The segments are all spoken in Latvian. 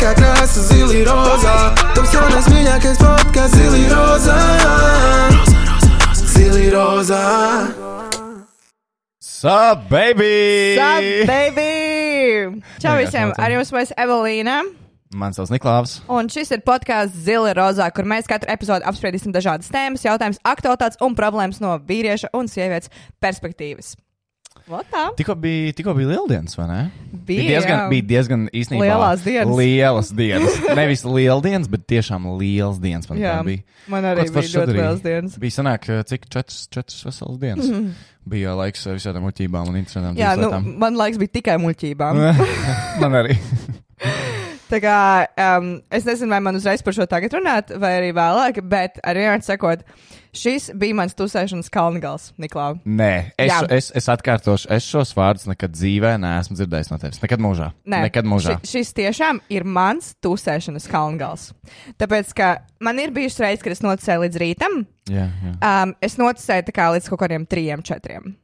kā krāsa zili rozā Taps jaunais mīļākais podkāsts zili rozā Zili rozā Sup, baby! Sup, baby! Čau visiem! Ar jums mēs Evelīna. Mans sauc Niklaus. Un šis ir podkāsts Zila Rozā, kur mēs katru epizodu apspriedīsim dažādas tēmas, jautājumus, aktualitātes un problēmas no vīrieša un sievietes perspektīvas. Tikko bija, tikko bija lieldienas, vai ne? Bija, diezgan, jā. bija diezgan īstenībā. Lielās dienas. Lielas dienas. Nevis lieldienas, bet tiešām liels dienas. Man Jā, bija. man arī Kāds bija ļoti arī liels dienas. Bija sanāk, cik četras, četras veselas dienas. Mm -hmm. Bija laiks eh, visādām muļķībām un interesantām Jā, nu, lietām. man laiks bija tikai muļķībām. man arī. Tā kā um, es nezinu, vai man uzreiz par šo tagad runāt, vai arī vēlāk, bet ar vienmēr sakot, šis bija mans tusēšanas kalngals, Niklau. Nē, es, Jā. es, es atkārtošu, es šos vārdus nekad dzīvē neesmu dzirdējis no tevis. Nekad mūžā. Nē, Nekad mūžā. Ši, šis tiešām ir mans tusēšanas kalngals. Tāpēc, ka man ir bijušas reizes, kad es notusēju līdz rītam. Jā, jā. Um, es notusēju tā kā līdz kaut kādiem trijiem, četriem.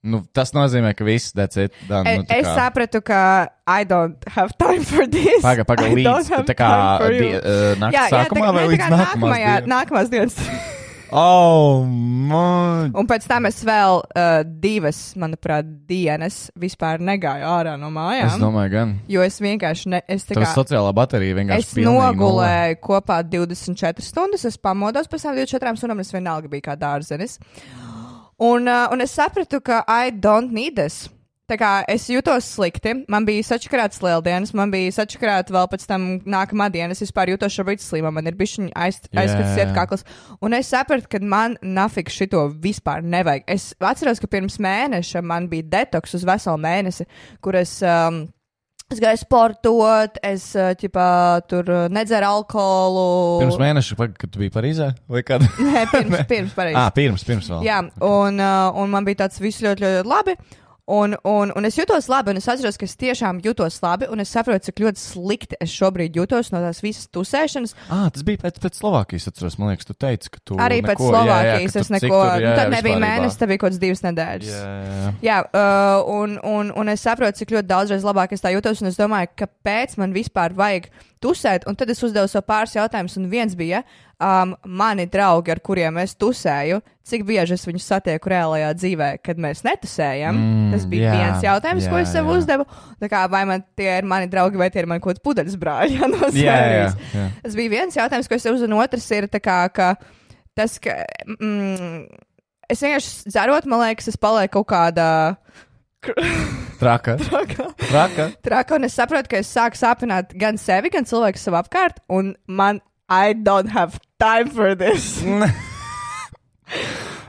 Nu, tas nozīmē, ka viss decēt. E, Nu, es kā- sapratu, ka I don't have time for this. Paga, paga, I don't līdz tā kā die, uh, naktas sākumā tā, vai ne, līdz nākamajā, dienas? nākamās dienas. Oh, man. Un pēc tam es vēl uh, divas, manuprāt, dienas vispār negāju ārā no mājām. Es domāju, gan. Jo es vienkārši, ne, es tā kā. sociālā baterija vienkārši Es nogulēju kopā 24 stundas, es pamodos pēc tam 24 stundām, es vienalga biju kā dārzenis. Un, uh, un es sapratu, ka I don't need this. Tā kā es jutos slikti, man bija sačakarāts lieldienas, man bija sačakarāta vēl pēc tam nākamā diena. Es vispār jutos šobrīd slima, man ir bišķiņa aiz, jā, iet kakls. Un es sapratu, ka man nafiks šito vispār nevajag. Es atceros, ka pirms mēneša man bija detoks uz veselu mēnesi, kur es. Um, Es gāju sportot, es uh, ķipā, tur uh, nedzeru alkoholu. Pirms mēneša, kad tu biji Parīzē? Vai kad? Nē, pirms, pirms pareizi. ah, pirms, pirms vēl. Jā, un, uh, un man bija tāds viss ļoti, ļoti labi. Un, un, un es jutos labi, un es atceros, ka es tiešām jutos labi, un es saprotu, cik ļoti slikti es šobrīd jutos no tās visas tusēšanas. Ah, tas bija pēc, pēc Slovākijas, atceros. Man liekas, tu teici, ka tu. Arī pēc neko, Slovākijas jā, jā, es neko. Tur, nu, tad nebija mēnesis, tad bija kaut kāds divas nedēļas. Jā, jā, jā. Jā, uh, un, un, un es saprotu, cik ļoti daudzreiz labāk es tā jūtos, un es domāju, kāpēc man vispār vajag tusēt. Un tad es uzdevu sev pāris jautājumus, un viens bija, um, mani draugi, ar kuriem es tusēju, cik bieži es viņus satieku reālajā dzīvē, kad mēs netusējam. Mm, Tas bija jā, viens jautājums, ko jā, es sev jā. uzdevu. Tā kā, vai man tie ir mani draugi, vai tie ir mani kaut kādi pudeles brāļi? Jā, no Jā, jā, jā. Tas bija viens jautājums, ko es sev uzdevu, un otrs ir kā, ka tas, ka. Mm, Es vienkārši dzerot, man liekas, es palieku kaut kādā Traka. traka, Traka. traka, un es saprotu, ka es sāku sāpināt gan sevi, gan cilvēku sev apkārt, un man, I don't have time for this.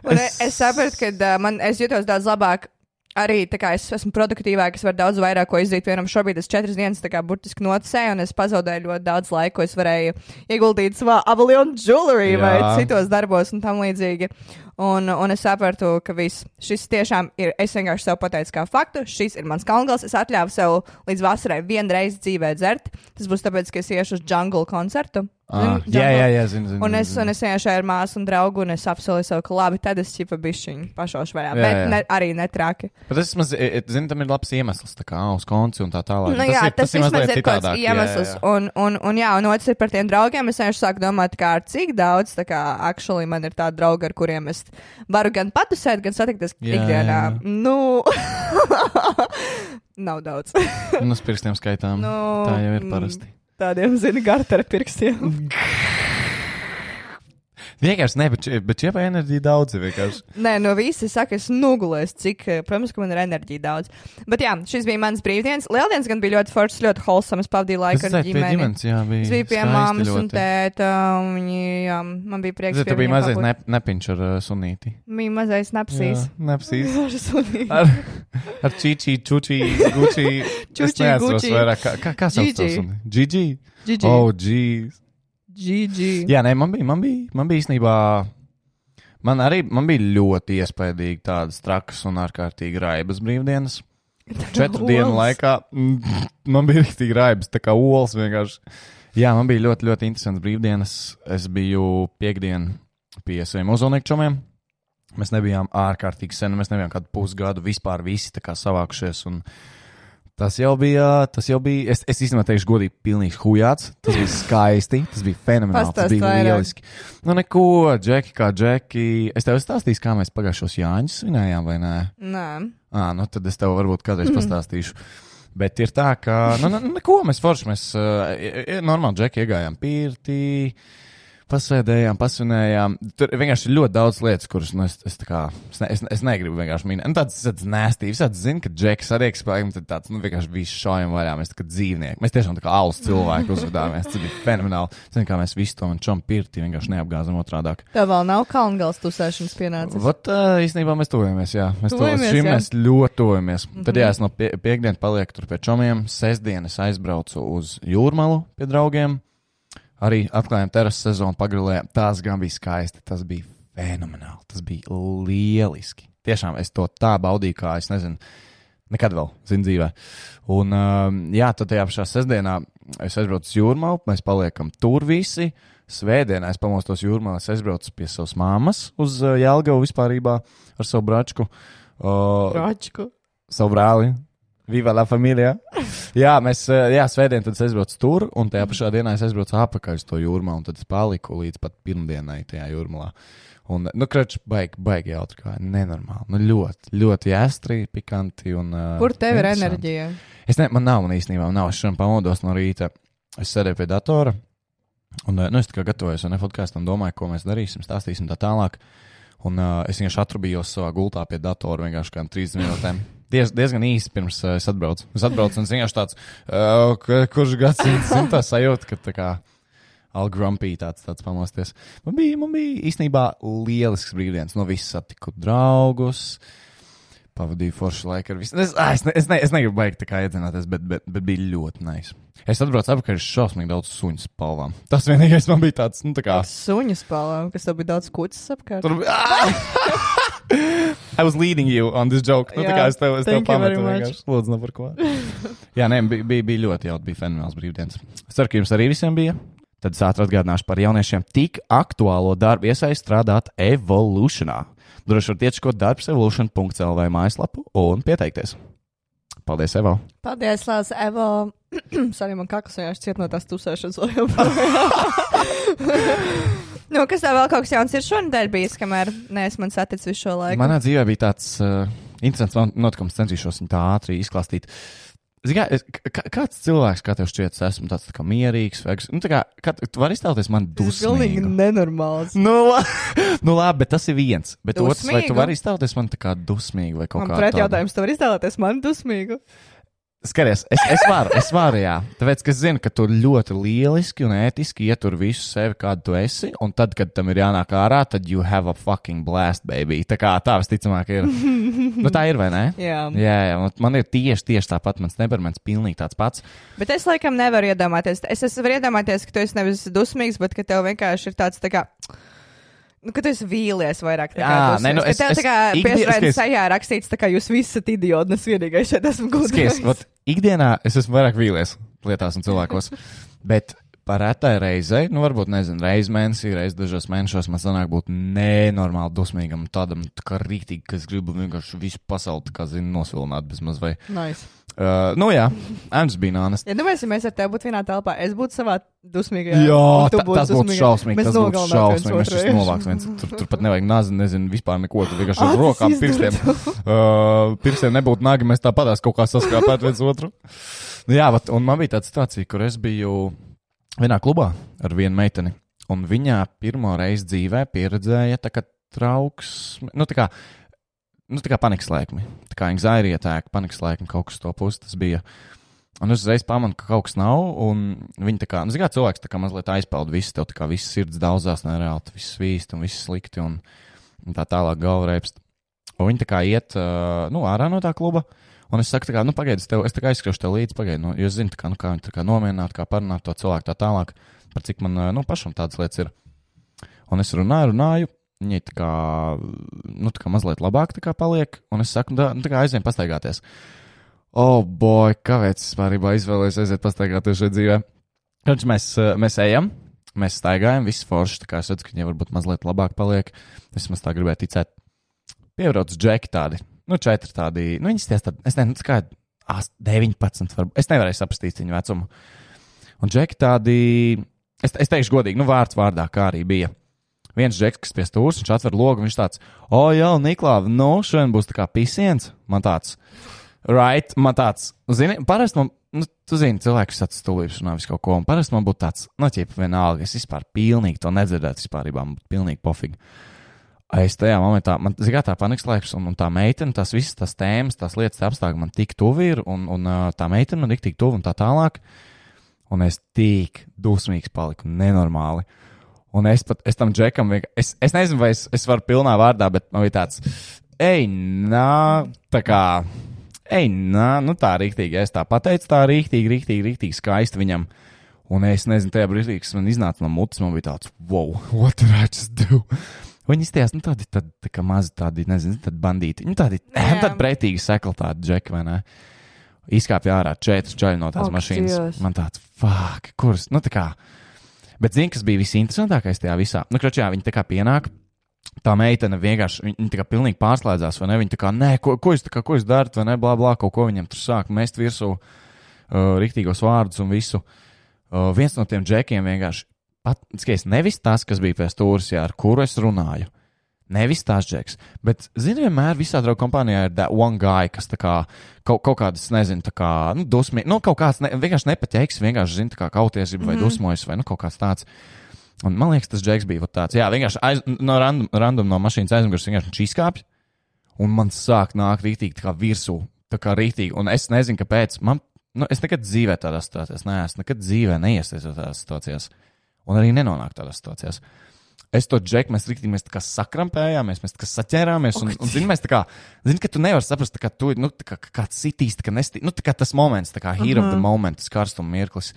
Un es, es sapratu, ka uh, man, es jutos daudz labāk. Arī kā es esmu produktīvāk, es varu daudz vairāk ko izdarīt. Piemēram, šobrīd es četras dienas kā burtiski noticēju, un es pazaudēju ļoti daudz laika, ko es varēju ieguldīt savā avalionu jewelry vai Jā. citos darbos un tam līdzīgi. Un, un es sapratu, ka viss šis tiešām ir. Es vienkārši sev pateicu, kā faktu, šis ir mans kalngals. Es atļāvu sev līdz vasarai vienreiz dzīvē dzert. Tas būs tāpēc, ka es iešu uz jungle koncertu. Ah, jā, jā, jā, zinu, zinu. Un es, zinu. un es vienkārši ar māsu un draugu, un es apsolīju sev, ka labi, tad es čipa bišķiņu pašošu vaļā. Jā, Bet jā. ne, arī netraki. Bet tas, maz, zinu, tam ir labs iemesls, tā kā uz konci un tā tālāk. Nu, jā, tas, tas vismaz ir kaut kāds iemesls. Jā, jā. Un, un, un, jā, un otrs ir par tiem draugiem. Es vienkārši sāku domāt, kā ar cik daudz, tā kā, actually man ir tādi draugi, ar kuriem es varu gan patusēt, gan satikties Jā, ikdienā. jā. Nu, nav daudz. Un uz pirkstiem skaitām. Nu, tā jau ir mm. parasti. Tādiem, zini, gartera pirkstiem. Vienkārši ne, bet, bet šie pa enerģiju daudz ir vienkārši. Nē, no visas saka, es nogulēju, cik, eh, protams, ka man ir enerģija daudz. Bet jā, šis bija mans brīvdienas. Lieldienas gan bija ļoti foršs, ļoti holsams, pavadīju laiku ar ģimeni. ģimenes, jā, bija. Es biju pie mammas un tēta. un Viņi, jā, man bija prieks. Pie tu biji mazais ne, nepiņš ar uh, sunīti. Bija mazais napsīs. Nepsīs. Sunīti. Ar, ar guči. Čuči, es neatceros guči. vairāk. Kā, kā, kā sauc to suni? Gigi? Gigi. Oh, jeez. Gigi. Jā, nē, man bija, man bija, man bija īstenībā. Man arī man bija ļoti iespaidīgi tādas trakas un ārkārtīgi raibas brīvdienas. Četru dienu laikā man bija rīktīgi raibas, tā kā olas vienkārši. Jā, man bija ļoti, ļoti interesants brīvdienas. Es biju piekdien pie saviem uzvalnieku čomiem. Mēs nebijām ārkārtīgi sen, mēs nebijām kādu pusgadu vispār visi savākušies. Un Tas jau bija, tas jau bija, es, es īstenībā teikšu godīgi, pilnīgi hujāts. Tas bija skaisti, tas bija fenomenāli, tas bija vairāk. lieliski. Nu neko, Džeki kā Džeki. Es tev stāstīšu, kā mēs pagājušos Jāņus svinējām, vai nē? Nē, Ā, nu tad es tev varbūt kādreiz pastāstīšu. Bet ir tā, ka, nu, nu neko mēs forši, mēs uh, normāli Džeki iegājām pirtī. Pasēdējām, pasvinējām. Tur vienkārši ir ļoti daudz lietas, kuras nu, es, es, kā, es, ne, es, es negribu vienkārši minēt. Nu, tāds tāds nēstības, tāds zina, ka Džeks arī ekspēlējums, tad tāds, nu, vienkārši visu šaujam vaļā. Mēs kā dzīvnieki. Mēs tiešām tā kā alus cilvēki uzvedāmies. Tas bija fenomenāli. Zinu, kā mēs visi to un čom pirti vienkārši neapgāzam otrādāk. tev vēl nav kalngals tusēšanas pienācis. Vat, uh, īstenībā mēs tuvojamies, jā. Mēs tuvojamies, šim jā. mēs ļoti tuvojamies. Mm -hmm. Tad, jā, es no pie, piekdienas palieku tur pie čomiem, sestdienas aizbraucu uz jūrmalu pie draugiem. Arī atklājām terases sezonu, pagrilējām. Tas gan bija skaisti, tas bija fenomenāli, tas bija lieliski. Tiešām es to tā baudīju, kā es nezinu, nekad vēl, zinu, dzīvē. Un, um, jā, tad tajā pašā sestdienā es aizbraucu uz jūrmalu, mēs paliekam tur visi. Svētdienā es pamostos jūrmā, es aizbraucu pie savas māmas uz uh, Jālgavu vispārībā ar savu bračku. Uh, Račku. savu brāli. Viva la familija. jā, mēs, eh, jā, svētdien tad aizbraucu tur, un tajā pašā dienā es aizbraucu apakaļ uz to jūrmā, un tad es paliku līdz pat pirmdienai tajā jūrmalā. Un, nu, krāč, baigi, baigi jautri, kā nenormāli. Nu, ļoti, ļoti jāstri, pikanti un. Uh, Kur tev ir enerģija? Es ne, man nav, man īstenībā nav. Es šodien pamodos no rīta. Es sēdēju pie datora. Un, eh, nu, es tikai gatavojos un podkāstam, domāju, ko mēs darīsim, stāstīsim tā tālāk. Un uh, es vienkārši atrubījos savā gultā pie datora vienkārši kādām 30 minūtēm. Diez, diezgan īsi pirms uh, es atbraucu. Es atbraucu un es vienkārši tāds, uh, kurš gadsimts zinu tā sajūta, ka tā kā all grumpy tāds, tāds pamosties. Man bija, man bija īstenībā lielisks brīvdienas. No visas satiku draugus. Pavadīju foršu laiku ar visiem. Es, es, ne, es, ne, es negribu baigt tā kā iedzināties, bet, bet, bet bija ļoti nice. Es atbraucu apakaļ ar šausmīgi daudz suņu spalvām. Tas vienīgais man bija tāds, nu tā kā. Suņu spēlēm, kas tev bija daudz kucas apkārt. Tur bija. I was leading you on this joke. Nu, tā Jā, kā es tev, es tev thank you very pametu much. vienkārši. Lūdzu, no par ko. Jā, nē, bija, bija, bija ļoti jautri, bija fenomenāls brīvdienas. Es ceru, ka jums arī visiem bija. Tad es ātri atgādināšu par jauniešiem tik aktuālo darbu iesaist strādāt Evolutionā. Droši varat iečkot darbs evolution.lv mājaslapu un pieteikties. Paldies, Evo! Paldies, Lārs, Evo. Sorry, man kakls vienkārši ciet no tās tusēšanas vēl joprojām. nu, kas tev vēl kaut kas jauns ir šonadēļ bijis, kamēr neesmu man saticis visu šo laiku? Manā dzīvē bija tāds uh, interesants not- notikums, centīšos viņu tā ātri izklāstīt. Kā, Kāds cilvēks, kā tev šķiet, es esmu tāds tā kā mierīgs, vai nu, tā kā, kā tu vari iztēloties man Tas ir pilnīgi dusmīgu. nenormāls. Nu, la, nu labi, bet tas ir viens. Bet otrs, vai tu Dusmīgu? vari iztēloties man tā kā dusmīgu vai kaut Man kā pret tādu? jautājums, tu vari iztēloties man dusmīgu? Skaties, es, es varu, es varu, jā. Tāpēc, ka es zinu, ka tu ļoti lieliski un ētiski ietur visu sevi, kādu tu esi, un tad, kad tam ir jānāk ārā, tad you have a fucking blast, baby. Tā kā tā visticamāk ir. nu, tā ir, vai ne? Jā. Jā, jā, man ir tieši, tieši tāpat. Mans neparmens pilnīgi tāds pats. Bet es laikam nevaru iedomāties. Es, es varu iedomāties, ka tu esi nevis dusmīgs, bet ka tev vienkārši ir tāds tā kā. Nu, ka tu esi vīlies vairāk. tā kā Jā, dusmīgs. nē, nu, es- tev es tā kā skaties- sajā rakstīts, tā kā jūs visi esat idioti, un es vienīgais šeit esmu gudrs. vat, ikdienā es esmu vairāk vīlies lietās un cilvēkos. Bet par retai reizei, nu, varbūt nezinu, reizi mēnesī, reizi dažos mēnešos man sanāk būt nenormāli dusmīgam, tādam tā kā rīktīgi, ka es gribu vienkārši visu pasauli, tā kā zinu, nosvilināt bezmaz vai. Nice. Uh, nu jā, I'm just being honest. Ja domāsim, mēs ar tevi būtu vienā telpā, es būtu savā dusmīgajā. Jā, un tu ta, tas būtu šausmīgi. Mēs Tas būtu šausmīgi. Mēs šis novāks viens. Tur, tur pat nevajag nazi, nezinu, vispār neko. Tur vienkārši ar rokām, pirkstiem. Uh, pirkstiem nebūtu nagi, mēs tāpatās kaut kā saskāpētu viens otru. Nu, jā, vat, un man bija tāda situācija, kur es biju vienā klubā ar vienu meiteni. Un viņa pirmo reizi dzīvē pieredzēja tā kā trauksmi, nu tā kā, nu tā kā panikas lēkmi. Tā kā anxiety attack, panikas lēkmi kaut kas to pusi tas bija. Un es uzreiz pamanu, ka kaut kas nav, un viņi tā kā, nu, zināmā mērā, cilvēks tā kā mazliet aizpeld visu, tev tā kā viss sirds daudzās nereāli, viss svīst un viss slikti, un, un tā tālāk galva reipst. Un viņi tā kā iet, nu, ārā no tā kluba, un es saku, tā kā, nu, pagaidi, es tev, es tā kā aizskriešu tev līdzi, pagaidi, nu, jo es zinu, tā kā, nu, kā viņi tā kā nomierināt, kā parunāt to cilvēku tā tālāk, par cik man, nu, pašam tādas lietas ir. Un es runāju, runāju, viņi tā kā, nu, tā kā mazliet labāk kā paliek, un es saku, da, nu, tā kā aizvien pastaigāties. Oh, boy, kāpēc es vispār izvēlējos aiziet pastaigāties šeit dzīvē? Kad mēs, eh, mēs ejam, mēs staigājam, viss forši, tā kā es redzu, ka viņi varbūt mazliet labāk paliek. Es maz tā gribēju ticēt. Piebrauc džeki tādi, nu, četri tādi, nu, viņas ties tādi, es nezinu, kā ast- 19, varbūt. Es nevarēju saprast viņa vecumu. Un džeki tādi, es, es teikšu godīgi, nu vārds vārdā, kā arī bija. Viens džeks, kas pie stūres, viņš atver logu, viņš tāds, o, jā, Niklā, nu, šodien būs tā kā pisiens. Man tāds, right, man tāds, zini, parasti man, nu, tu zini, cilvēks tāds stulbs runā visu kaut ko, un parasti man būtu tāds, nu, ķipa vienalga, es vispār pilnīgi to nedzirdētu, vispār, man būtu pilnīgi pofīgi. Es tajā momentā, man zināmā tā panikas laiks, un, un tā meitene, tas visas tās tēmas, tās lietas, tie apstākļi man tik tuvi ir, un, un tā meitene man tik, tik tuvi un tā tālāk. Un es tik dusmīgs paliku, nenormāli. Un es pat, es tam džekam, vienkār- es, es nezinu, vai es, es varu pilnā vārdā, bet man bija tāds, ej, nā, tā kā, ej, nā, nu tā rīktīgi. Es tā pateicu, tā rīktīgi, rīktīgi, rīktīgi skaisti viņam. Un es nezinu, tajā brīdī, kas man iznāca no mutes, man bija tāds, wow, what did I just do? Viņi izties, nu, tādi, tādi, tā kā mazi tādi, nezinu, tādi bandīti. Nu, tādi, Jā. tādi pretīgi sekli tādi džeki, vai ne? Izkāpja ārā četri čaļi no tās Ak, mašīnas. Dievs. Man tāds, fuck, kuras, nu, tā kā. Bet zini, kas bija visinteresantākais tajā visā? Nu, kročā, viņi tā kā pienāk. Tā meitene vienkārši, viņa tā kā pilnīgi pārslēdzās, vai ne? Viņa tā kā, nē, ko, ko jūs, kā, ko jūs darat, vai ne, blā, blā, kaut ko viņam tur sāk mest virsū, uh, riktīgos vārdus un visu. Uh, viens no tiem džekiem vienkārši, pat, skaties, nevis tas, kas bija pie stūres, jā, ar kuru es runāju. Nevis tās džeks, bet, zini, vienmēr visā draugu kompānijā ir that one guy, kas kā kaut, kaut kādas, nezinu, tā kā, nu, dusmīgi, nu, kaut kāds ne, vienkārši nepaķēks, vienkārši, zina, kā kauties, vai mm -hmm. dusmojas, vai, nu, kaut kāds tāds. Un man liekas, tas džeks bija tāds, jā, vienkārši aiz, no random, random no mašīnas aizmugures vienkārši izkāpj, un man sāk nākt rītīgi tā kā virsū, tā kā rītīgi, un es nezinu, kāpēc. Man, nu, es nekad dzīvē tādā situācijā, neesmu nekad dzīvē neiesaisos tādās situācijās, un arī nenonāku tādās situācijās. Es to džeku, mēs rīktīgi, mēs sakrampējāmies, mēs saķērāmies, un, un zini, mēs tā kā, zini, ka tu nevari saprast, kā tu, nu, kā, kā citīs, tā kā nestī, nu, tā kā tas moments, tā kā heat uh -huh. of the moment, tas karstuma mirklis.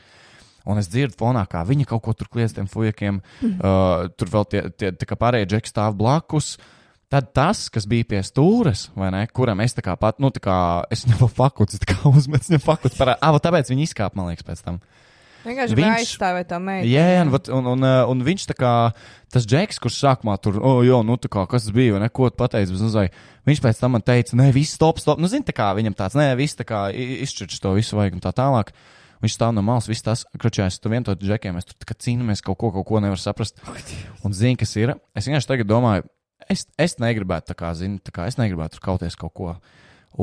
Un es dzirdu fonā, kā viņi kaut ko tur kliedz tiem fujekiem. Mm. Uh, tur vēl tie, tie tā kā pārējie džeki stāv blakus. Tad tas, kas bija pie stūres, vai ne, kuram es tā kā pat, nu, tā kā es viņam fakultāti, tā kā uzmetu viņam fakultāti parā. Ah, vot tāpēc viņi izkāpa, man liekas, pēc tam. Vienkārši Viņš- aizstāvēt to meiteni. Jā, jā, un, un, un, uh, un viņš tā kā tas džeks, kurš sākumā tur, oh, jā, nu, tā kā, kas bija, vai ne, ko tu pateici, bet, nu, viņš pēc tam man teica, nē, viss stop, stop, nu, zini, tā kā viņam tāds, nē, viss tā kā i- izšķirts to visu vajag un tā tālāk. Viņš stāv no malas, viss tas, kročājās, tu vien to džekiem, mēs tur cīnāmies, kaut ko, kaut ko nevar saprast. Un zini, kas ir? Es vienkārši tagad domāju, es, es negribētu tā kā, zini, tā kā es negribētu tur kauties kaut ko.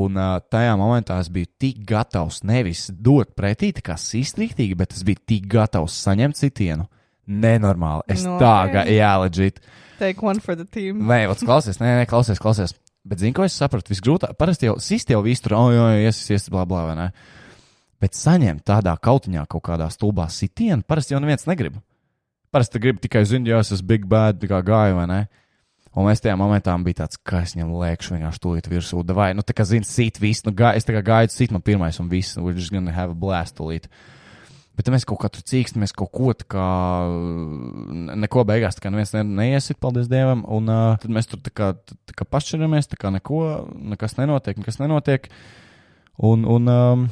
Un uh, tajā momentā es biju tik gatavs nevis dot pretī, tā kā sīstrīktīgi, bet es biju tik gatavs saņemt sitienu. Nenormāli. Es No, tā jā. kā, jā, leģit. Take one for the team. Nē, vats klausies, nē, nē, klausies, klausies. Bet zini, ko es sapratu? Visgrūtāk, parasti jau sist jau visu tur, oh, jā, iesis, iesis, bla, bla, vai ne? Bet saņemt tādā kautiņā kaut kādā stulbā sitienu, parasti jau neviens negrib. Parasti grib tikai zināt, jā, es esmu big bad, tā kā gāju, vai ne? Un es tajā momentā bija tāds, ka es viņam lēkšu vienkārši tūlīt virsū, vai, nu, tā kā zini, sit visu, nu, gā, es tā kā gāju, sit man pirmais un viss, we're just gonna have a blast tūlīt. Bet mēs kaut kā tur cīkstamies, kaut ko tā kā ne- neko beigās, tā kā neviens ne, neiesit, paldies Dievam. Un uh, tad mēs tur tā kā, tā kā pašķiramies, tā kā neko, nekas nenotiek, nekas nenotiek. Un, un um,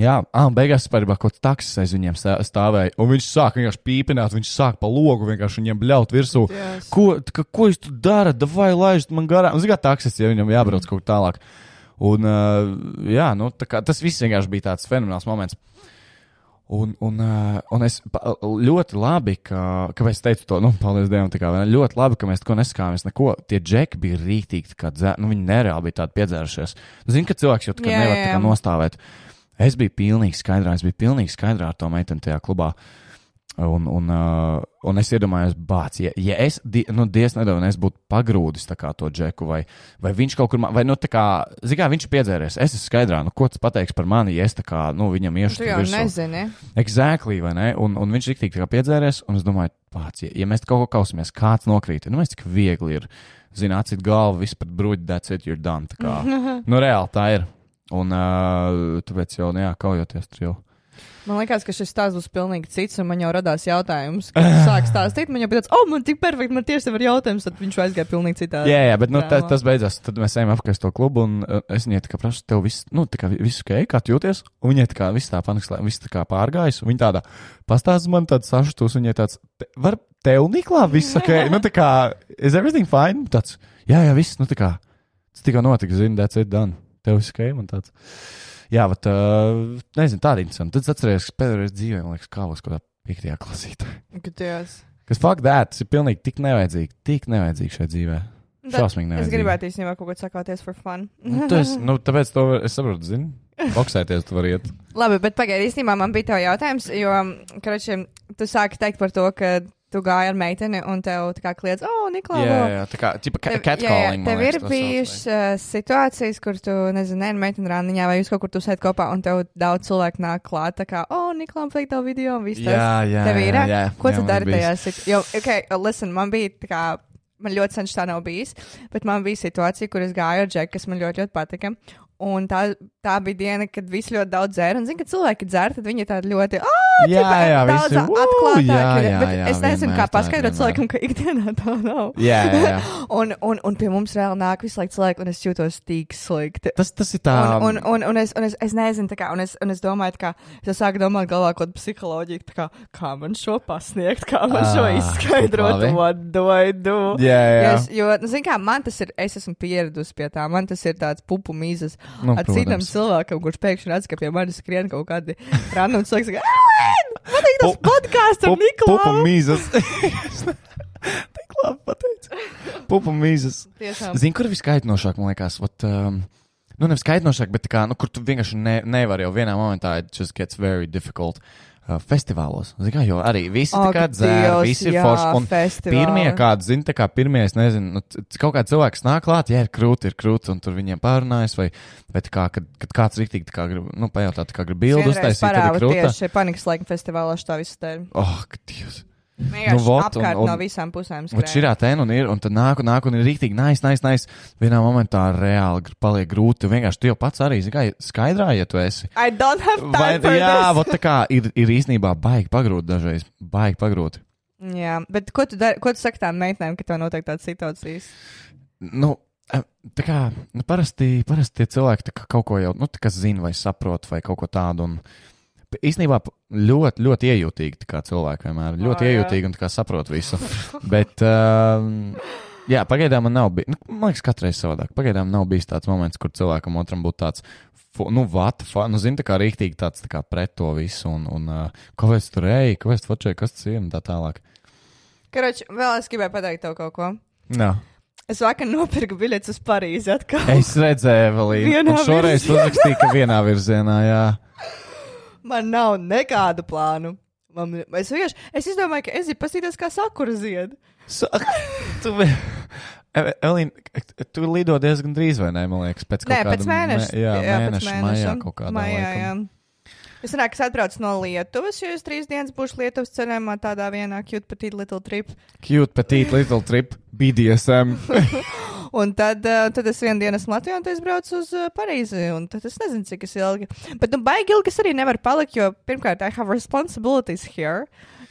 jā, ah, beigās vispār kaut kāds taksis aiz viņiem stā- stāvēja. Un viņš sāk vienkārši pīpināt, viņš sāk pa logu vienkārši viņiem bļaut virsū. Yes. Ko, kā, ko jūs tur darat? Vai laižat man garām? Ziniet, kā taksis, ja viņam jābrauc kaut kur tālāk. Un, uh, jā, nu, tā kā, tas viss vienkārši bija tāds fenomenāls moments. Un, un, uh, un es ļoti labi, ka, kāpēc es teicu to, nu, paldies Dievam, tā kā ļoti labi, ka mēs neko neskāmies, neko. Tie džeki bija rītīgi, kā dzē, nu, viņi nereāli bija tādi piedzērušies. Zini, ka cilvēks jau tā kā Jā, nevar jā, tā kā jā. nostāvēt. Es biju pilnīgi skaidrā, es biju pilnīgi skaidrā ar to meiteni tajā klubā. Un, un, uh, un es iedomājos, bāc, ja, ja es, di, nu, diez nedēļu, es būtu pagrūdis to džeku, vai, vai viņš kaut kur, ma- vai, nu, tā kā, zini, kā viņš ir piedzēries, es esmu skaidrā, nu, ko tas pateiks par mani, ja es tā kā, nu, viņam iešu Tu jau virsū. nezini. Exactly, vai ne? Un, un viņš ir tik kā piedzēries, un es domāju, pats, ja, ja mēs kaut ko kausimies, kāds nokrīt, nu, mēs cik viegli ir, zini, acīt galvu, viss pat bruģi, that's it, you're done. Tā kā, nu, reāli tā ir. Un uh, tāpēc jau, nu, jā, kaujoties tur jau. Man liekas, ka šis stāsts būs pilnīgi cits, un man jau radās jautājums, kad viņš sāk stāstīt. Man jau bija tāds, oh, man tik perfekti, man tieši tev ir jautājums, tad viņš aizgāja pilnīgi citādi. Jā, jā, bet nu, tas, drāmā. tas beidzās. Tad mēs ejam apkārt to klubu, un uh, es viņai tā kā prasu, tev viss, nu, tā kā viss ok, kā tu jūties? Un viņai tā kā viss tā panikas, viss tā kā pārgājis. un Viņa tāda pastāsta man tāds sašutus, un viņai tāds, "Te- var tev niklā viss ok? nu, tā kā, is everything fine? Tāds, jā, jā, viss, nu, tā kā, tas tikko notika, zini, that's it done. Tev ir skēma un tāds. Jā, bet, uh, nezinu, tāda interesanta. Tad es atceros, ka pēdējais dzīvē, man liekas, kā uz kādā piektajā klasītē. Gadījās. Kas fuck that, tas ir pilnīgi tik nevajadzīgi, tik nevajadzīgi šajā dzīvē. Šausmīgi Es nevajadzīgi. gribētu īstenībā kaut ko sakāties for fun. Nu, esi, nu, tāpēc to es saprotu, zini. Boksēties tu vari iet. Labi, bet pagaidi, īstenībā man bija tev jautājums, jo, karači, tu sāki teikt par to, ka tu gāji ar meiteni un tev tā kā kliedz, oh, Niklā, Jā, wo." jā, tā kā, tipa, Tev- catcalling. Tev ir bijušas uh, situācijas, kur tu, nezinu, ne, meiteni randiņā vai jūs kaut kur tu sēdi kopā un tev daudz cilvēku nāk klāt, tā kā, oh, Niklā, vajag tavu video un viss tas. Jā, jā, Tev ir, jā, jā, ko jā, tu dari bijis. tajā situācijā? Jo, ok, listen, man bija tā kā, man ļoti sen tā nav bijis, bet man bija situācija, kur es gāju ar džeku, kas man ļoti, ļoti patika. Un tā, tā bija diena, kad visi ļoti daudz dzēra. Un, zini, kad cilvēki dzer, tad viņi tādi ļoti, ah, Jā, jā, daudz jā, Bet jā, es nezinu, kā paskaidrot cilvēkam, ka ikdienā tā nav. Jā, jā, jā. Un, un, un pie mums reāli nāk visu laiku cilvēki, un es jūtos tik slikti. Tas, tas ir tā. Un, un, un, un, es, un es, es nezinu, kā, un es, un es domāju, kā, es sāku domāt galvā kaut psiholoģiju, kā, kā man šo pasniegt, kā man šo Ah, izskaidrot, labi. what do I do? Jā, jā, jā. Jo, es- jo, nu, zini kā, man tas ir, es esmu pieradusi pie tā, man tas ir tāds pupu mīzes Nu, ar citam protams. cilvēkam, kurš pēkšņi redz, ka pie manis skrien kaut kādi random cilvēki, saka, Ellen, man ir tas podkāsts ar Niklausu. mīzes. Tik labi pateicis. Pupu mīzes. Zini, kur viskaitinošāk, man liekas, vat, um, nu, nevis kaitinošāk, bet kā, nu, kur tu vienkārši ne, nevari jau vienā momentā, it just gets very difficult. Uh, festivālos. Zini, kā, jo arī visi tā kā Dievs, visi ir jā, forši. Un festivāli. pirmie, kādi, zini, tā kā pirmie, es nezinu, nu, kaut kāds cilvēks nāk klāt, ja ir krūti, ir krūti, un tur viņiem pārunājas, vai, vai tā kā, kad, kad kāds rīktīgi, tā kā grib, nu, pajautāt, tā kā grib bildu uztaisīt, tad ir krūta. tieši panikas laika festivālā šitā visu dēļ. Oh, Dievs. Vienkārši Nu, vot, un- apkārt un- no visām pusēm. Vat šī tēna un ir, un tad nāk, un nāk, un ir rīktīgi nice, nice, nice. Vienā momentā reāli paliek grūti. Vienkārši tu jau pats arī, skaidrā, ja tu esi. I don't have time Vai, for jā, this. vot tā kā ir, ir īstenībā baigi pagrūti dažreiz. Baigi pagrūti. Jā, bet ko tu, dari, ko tu saki tām meitenēm, ka tev notiek tādas situācijas? Nu, tā kā, nu, parasti, parasti tie cilvēki kaut ko jau, nu, zina vai saprot vai kaut ko tādu. Un, Īsnībā p- ļoti, ļoti iejūtīgi cilvēki vienmēr. Ļoti jā. iejūtīgi un saprot visu. Bet, um, jā, pagaidām man nav bijis. Nu, man liekas, katreiz savādāk. Pagaidām nav bijis tāds moments, kur cilvēkam otram būtu tāds. Nu, vata, fa, nu, zini, tā kā rīktīgi tāds tā kā pret to visu, un, un uh, ko es tur eju, ko es fočēju, kas tas ir, un tā tālāk. Karoč, vēl es gribēju pateikt tev kaut ko. Jā. Es vakar nopirku biļetes uz Parīzi atkal. Es redzēju, Evelīna. Šoreiz uzrakstīji, ka vienā virzienā, jā. Man nav nekādu plānu. Man, es vienkārši, es izdomāju, ka es gribu paskatīties, kā sakura zied. Sa tu, Eve- Evelīna, tu lido diezgan drīz, vai ne? Man liekas, pēc kāda mēneša. mē- Jā, pēc mēneša, maijā kaut kādā Maijā, laikam. jā. Es domāju, ka atbraucu no Lietuvas, jo es trīs dienas būšu Lietuvas ceļojumā tādā vienā cute petite little trip. Cute, petite, little trip, BDSM. Un tad, uh, tad es vienu dienu esmu Latvijā, un tad es braucu uz uh, Parīzi. Un tad es nezinu, cik es ilgi. Bet, nu, baigi ilgi es arī nevaru palikt, jo, pirmkārt, I have responsibilities here.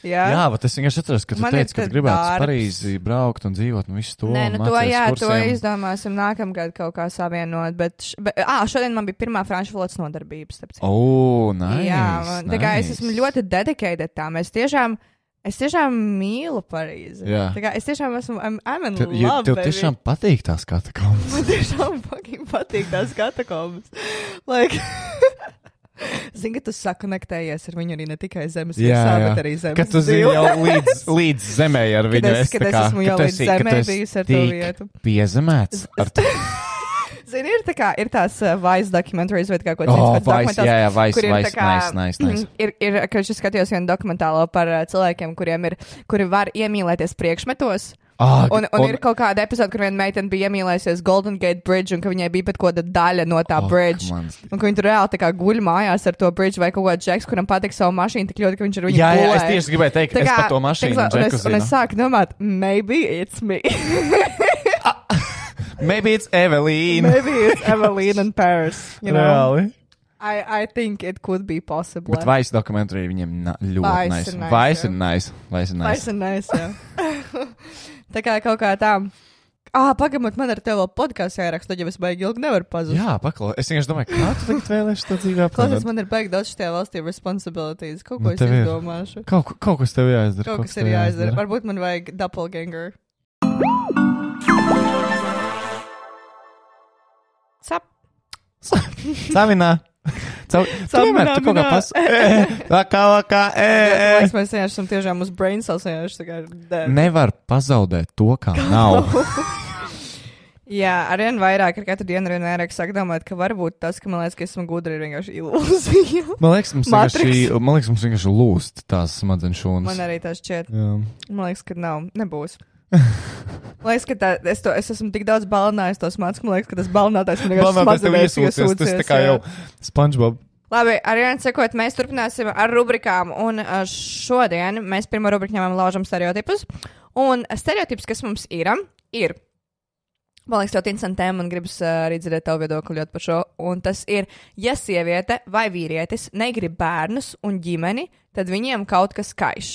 Jā, Jā, bet es vienkārši atceros, ka tu Man teici, ka gribētu uz. Parīzi braukt un dzīvot un visu to. Nē, nu to, jā, to kursiem. izdomāsim nākamgad kaut kā savienot. Bet, š- bet ā, šodien man bija pirmā franču valodas nodarbības. O, nice. jā, man, tā kā es nice. esmu ļoti dedicated tam. Es tiešām, es tiešām mīlu Parīzi. Jā. Tā kā es tiešām esmu, I'm, I'm in Tev, love. ja, tev baby. tiešām patīk tās katakombas. Man tiešām fucking patīk tās katakombas. Like, Zini, ka tu sakonektējies ar viņu arī ne tikai zemes virsā, bet arī zemes Kad tu zini jau līdz, līdz zemē ar Kad viņu. es, kad es esmu jau tu līdz tu zemē bijusi ar to vietu. Piezemēts ar to. Zini, ir, tā kā, ir tās uh, Vice documentaries vai kā, ko Oh, cits pēc Vice, jā, jā, Vice, ir Vice, kā- nice, nice, nice. Ir, ir ka es skatījos vienu dokumentālo par uh, cilvēkiem, kuriem ir, kuri var iemīlēties priekšmetos. Ah, Un, un, un ir kaut kāda epizode, kur viena meitene bija iemīlējusies Golden Gate Bridge, un ka viņai bija pat kaut kāda daļa no tā Oh, bridge. Un ka viņi tur reāli tā kā guļ mājās ar to bridge, vai kaut kāds džeks, kuram patīk savu mašīnu tik ļoti, ka viņš ar viņu Jā, jā, es gulēja. tieši gribēju teikt, Tā es par to mašīnu tā kā- un, es, un es sāku domāt, maybe it's me. Maybe it's Evelīna. maybe it's Evelyn in Paris. You know? Reāli. I, I think it could be possible. Bet Vice dokumentārī viņiem na, ļoti Vice nice. ir nice, Vice ir nice. Vice ir nice. Jā. tā kā kaut kā tā. Ah, pagaidām, man ar tevi vēl podkāstā jāraksta, jau es baigi ilgi nevaru pazust. Jā, paklau. Es vienkārši domāju, kā tu tagad vēlēsies to dzīvē Klausies, apgūt. man ir baigi daudz šajā valstī responsibilities. Kaut Nu, ko es tev ir. izdomāšu. Kaut, kaut kas tev jāizdara. Kaut kas ir jāizdara. Varbūt man vajag doppelganger. Sap. Savinā. Caur, tu vienmēr tu kaut kā pas... E, vakā, vakā, e, e. liekas, mēs vienkārši esam tiešām uz brain cells vienkārši. Nevar pazaudēt to, kā nav. Jā, arvien vairāk, ar katru dienu arvien vairāk sāk domāt, ka varbūt tas, ka man liekas, ka esmu gudra, ir vienkārši ilūzija. Man liekas, mums vienkārši, man liekas, mums vienkārši lūst tās smadzenes šūnas. Man arī tas šķiet. Jā. Man liekas, ka nav, nebūs. Liekas, ka tā, es, to, es esmu tik daudz balinājis tos mācības, ka man liekas, ka tas balinātājs man vienkārši Balnāties tev smadzenēs iesūcies, tas tā kā jau SpongeBob. Labi, ar vienu sekot, mēs turpināsim ar rubrikām. Un uh, šodien mēs pirmo rubriku ņemam laužam stereotipus. Un stereotips, kas mums ir, ir. Man liekas, ļoti interesanti tēma, un gribas uh, arī dzirdēt tavu viedokli ļoti par šo. Un tas ir, ja sieviete vai vīrietis negrib bērnus un ģimeni, tad viņiem kaut kas kaiš.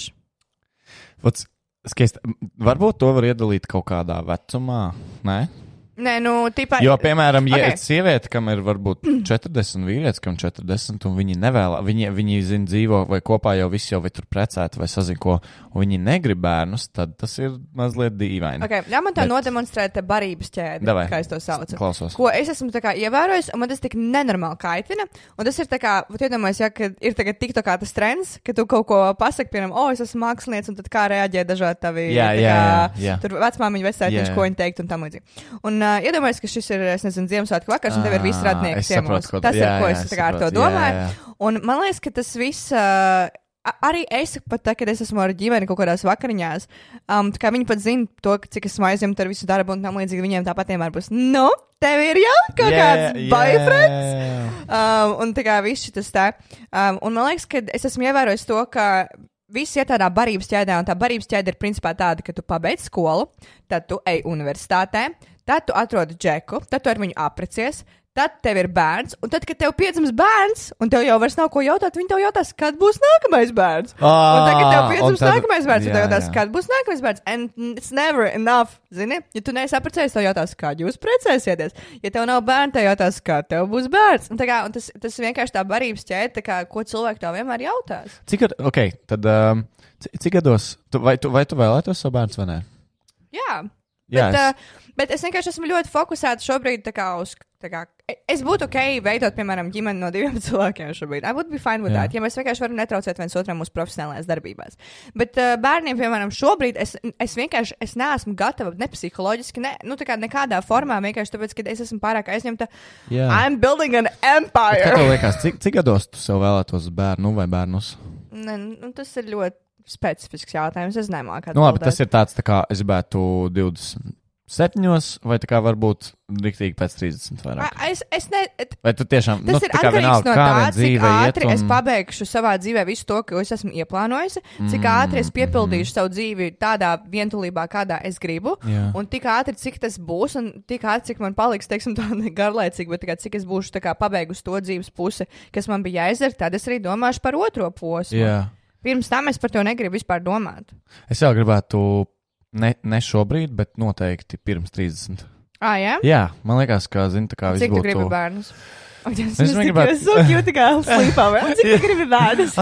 Vats, skaisti. Varbūt to var iedalīt kaut kādā vecumā. Nē? Nē, nu, tipā. Jo, piemēram, ja Ok. okay. sieviete, kam ir varbūt 40, vīrietis, kam 40, un viņi nevēlas, viņi, viņi zina, dzīvo vai kopā jau visi jau vai tur precēti vai sazina, ko, un viņi negrib bērnus, tad tas ir mazliet dīvaini. Okay, ļauj man tā Bet- nodemonstrēt te barības ķēdi, Davai. kā es to saucu. Klausos. Ko es esmu kā ievērojis, un man tas tik nenormāli kaitina. Un tas ir tā kā, iedomājieties, ja ka ir tagad tik tā kā tas trends, ka tu kaut ko pasaki, piemēram, o, es esmu mākslinieks, un tad kā reaģē dažādi tavi. Jā, jā, jā, jā. Tur vecmāmiņa vecātiņš, Jā. ko viņi teikt, un tam līdzīgi. Un uh, iedomājieties, ka šis ir, es nezinu, Ziemassvētku vakars, un tev ir radnieki es saprotu, ciemos. Tas jā, ir, ko jā, es es tā kā ar to jā, domāju. jā, jā. Un man liekas, ka tas viss. Uh, Arī es pat tā, kad es esmu ar ģimeni kaut kādās vakariņās, um, kā viņi pat zina to, cik esmu aizņemta ar visu darbu, un tam līdzīgi viņiem tāpat vienmēr būs, nu, tev ir jau kaut kāds boyfriends. Um, un tā kā viss šis tā. Um, un man liekas, ka es esmu ievērojis to, ka viss iet tādā barības ķēdē, un tā barības ķēde ir principā tāda, ka tu pabeidz skolu, tad tu ej universitātē, tad tu atrodi džeku, tad tu ar viņu aprecies. Tad tev ir bērns, un tad, kad tev piedzims bērns, un tev jau vairs nav ko jautāt, viņi tev jautās, kad būs nākamais bērns. Ā, un tad, kad tev un piedzims tad- nākamais bērns, jā, tev jautās, jā. kad būs nākamais bērns. And it's never enough. Zini, ja tu neesi apprecējies, tev jautās, kad jūs precēsieties. Ja tev nav bērna, tev jautās, kad tev būs bērns. Un, kā, un tas, tas vienkārši tā barības ķēde, kā, ko cilvēki tev vienmēr jautās. Cik, gad- ok, tad um, ci- cik gados, tu, vai, tu, vai tu vēlētos savu bērnu vai nē? Jā. Jā, bet, es- uh, bet es vienkārši esmu ļoti fokusēta šobrīd uz. Kā, e- es būtu ok, veidot, piemēram, ģimeni no diviem cilvēkiem šobrīd. I would be fine with Jā. that. Ja mēs vienkārši varam netraucēt viens otram mūsu profesionālajās darbībās. Bet uh, bērniem, piemēram, šobrīd es, es vienkārši es neesmu gatava ne psiholoģiski, ne, nu, kā nekādā formā, vienkārši tāpēc, ka es esmu pārāk aizņemta. Jā. I'm building an Bet Kā empire. tev liekas, cik, cik gados tu sev vēlētos bērnu vai bērnus? Ne, nu, tas ir ļoti specifisks jautājums. Es nemāku. Nu, labi, tas ir tāds, tā kā es gribētu 27, vai tā kā varbūt riktīgi pēc 30 vairāk. A, Es, es ne, Vai tu tiešām, Tas nu, ir atkarīgs vienalga, no tā, cik ātri iet es un... pabeigšu savā dzīvē visu to, ko es esmu ieplānojusi, cik Mm, ātri es piepildīšu savu dzīvi tādā vientulībā, kādā es gribu. Jā. Un tik ātri, cik tas būs, un tik ātri, cik man paliks, teiksim, tā garlaicīgi, bet kā, cik es būšu pabeigusi to dzīves pusi, kas man bija jāizdara, tad es arī domāšu par otro posmu. Jā. Pirms tam es par to negribu vispār domāt. Es jau gribētu, ne, ne šobrīd, bet noteikti pirms 30. Ah, jā? Jā, man liekas, ka, zini, tā kā viss Cik tu būtu... gribi bērnus? Ak, Dievs, Es es negribētu- gribētu. Es so cute, kā vēl. Cik tu gribi bērnus?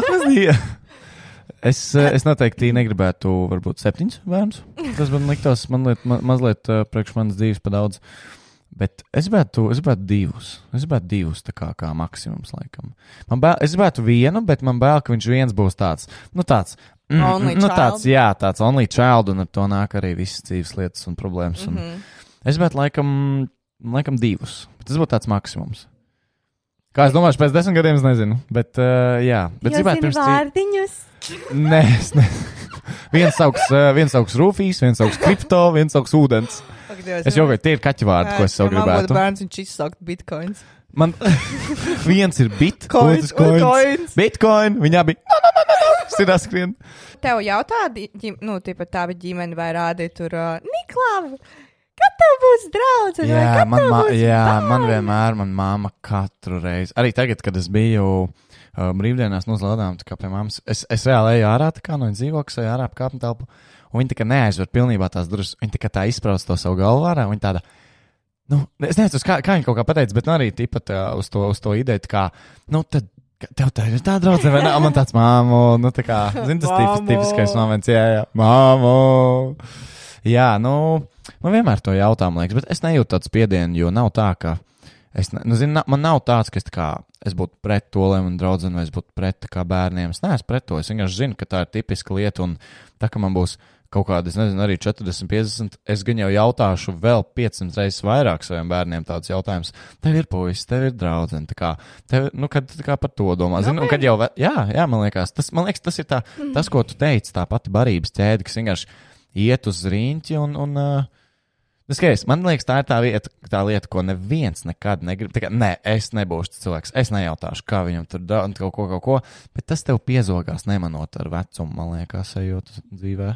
Es, eh, es noteikti negribētu, varbūt, septiņus bērnus. Tas man liktos, man liet, ma, mazliet uh, priekš manas dzīves pa daudz. Bet es gribētu, es gribētu divus. Es gribētu divus, tā kā, kā maksimums, laikam. Man bail, es gribētu vienu, bet man bail, ka viņš viens būs tāds, nu tāds. Mm, Only nu, child. tāds, jā, tāds only child, un ar to nāk arī visas dzīves lietas un problēmas. Un Mm -hmm. Es gribētu, laikam, laikam divus. Bet tas būtu tāds maksimums. Kā es domāju, pēc desmit gadiem es nezinu. Bet, uh, jā, bet Jūs gribētu pirms vārdiņus. Nē, es ne. viens sauks, uh, viens sauks Rūfijas, viens sauks kripto, viens sauks ūdens. Dievs, Es jau gāju, tie ir kaķu vārdi, ko es sev Ja man gribētu. bērns, viņš izsaukt bitcoins. Man viens ir bit, Coins, otrs coins. coins. Bitcoin, viņa bija. No, no, no, no, no. Stirā skrien. Tev jautā, nu, tipa tā ģimene vai rādi tur, uh, Niklav, kad tev būs draugs? Jā, man, ma, jā, man vienmēr, man māma katru reizi, arī tagad, kad es biju uh, brīvdienās nozlādām, tā kā pie mammas, es, es reāli eju ārā, tā kā no dzīvokļa, eju ārā ap kāpņu telpu, un viņi tā kā neaizver pilnībā tās durvis, viņi tā kā tā izprauc to savu un viņi tāda, nu, es nezinu, kā, kā viņi kaut kā pateica, bet nu arī tipat uh, uz to, uz to ideju, kā, nu, tad. ka Tev tā ir tā draudzene, vai ne? Un Man tāds māmo, nu tā kā, zini, tas tips, tipiskais moments, jā, jā, māmo. Jā, nu, man vienmēr to jautā, man liekas, bet es nejūtu tādu spiedienu, jo nav tā, ka Es, ne, nu, zinu, na- man nav tāds, ka es, tā kā, es būtu pret to, lai man draudzene, vai es būtu pret tā kā bērniem. Es neesmu pret to. Es vienkārši zinu, ka tā ir tipiska lieta. Un tā kā man būs kaut kāda, es nezinu, arī 40, 50, es gan jau jautāšu vēl 500 reizes vairāk saviem bērniem tādus jautājumus. Tev ir puisis, tev ir draudzene. Tā kā, tev, nu, kad kā par to domā. Zinu, un kad jau, jā, jā, man liekas, tas, man liekas, tas ir tā, tas, ko tu teici, tā pati barības ķēde, kas vienkārši iet uz rīņķi un. un uh, Nu, skaties, man liekas, tā ir tā, vieta, tā lieta, ko neviens nekad negrib. Kā, nē, es nebūšu tas cilvēks. Es nejautāšu, kā viņam tur dara kaut ko, kaut ko. Bet tas tev piezogās nemanot ar vecumu, man liekas, ejot dzīvē.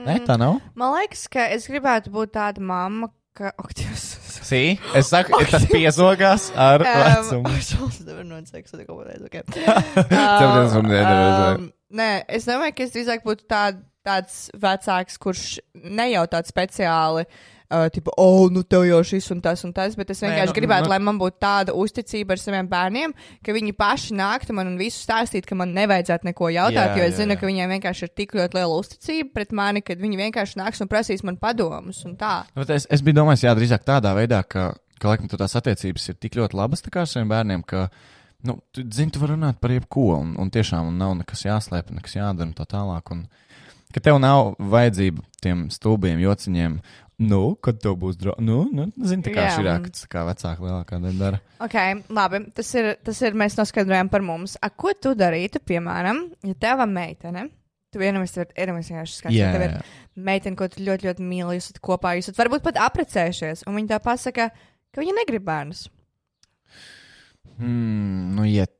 Mm. Nē, tā nav. Man liekas, ka es gribētu būt tāda mamma, ka. Ak, Dievs. Sī, es saku, tas piezogās ar vecumu. Es nevaru noteikt, ka kaut. Tev tas man nedarbojas. Um, Nē, es domāju, ka es drīzāk būtu tā, tāds vecāks, kurš nejautā speciāli. Uh, tipo, oh, nu tev jau šis un tas un tas, bet es vienkārši nu, Nē, gribētu, nu- nu, lai man būtu tāda uzticība ar saviem bērniem, ka viņi paši nāktu man un visu stāstītu, ka man nevajadzētu neko jautāt, Jā, jo es jā, zinu, jā. ka viņiem vienkārši ir tik ļoti liela uzticība pret mani, ka viņi vienkārši nāks un prasīs man padomus un tā. Bet es, es biju domājis, jā, drīzāk tādā veidā, ka, ka laikam, tās attiecības ir tik ļoti labas ar saviem bērniem, ka, nu, tu zini, tu vari runāt par jebko, un, un tiešām un nav nekas jāslēp, nekas jādara un tā tālāk. Un, ka tev nav vajadzība tiem stulbiem jociņiem. Nu, kad tev būs draugs, nu, nu, zini, tā kā šī ir, ka tas kā vecāka lielākā daļa dara. Ok, labi. Tas ir, tas ir mēs noskaidrojām par mums. A, ko tu darītu, piemēram, ja tava meitene? Tu skats, ja tev ir meitene, ko tu ļoti, ļoti mīli, jūs esat kopā, jūs esat varbūt pat apprecējušies, un viņa tā pasaka, ka viņa negrib bērnus. Mm, nu, iet.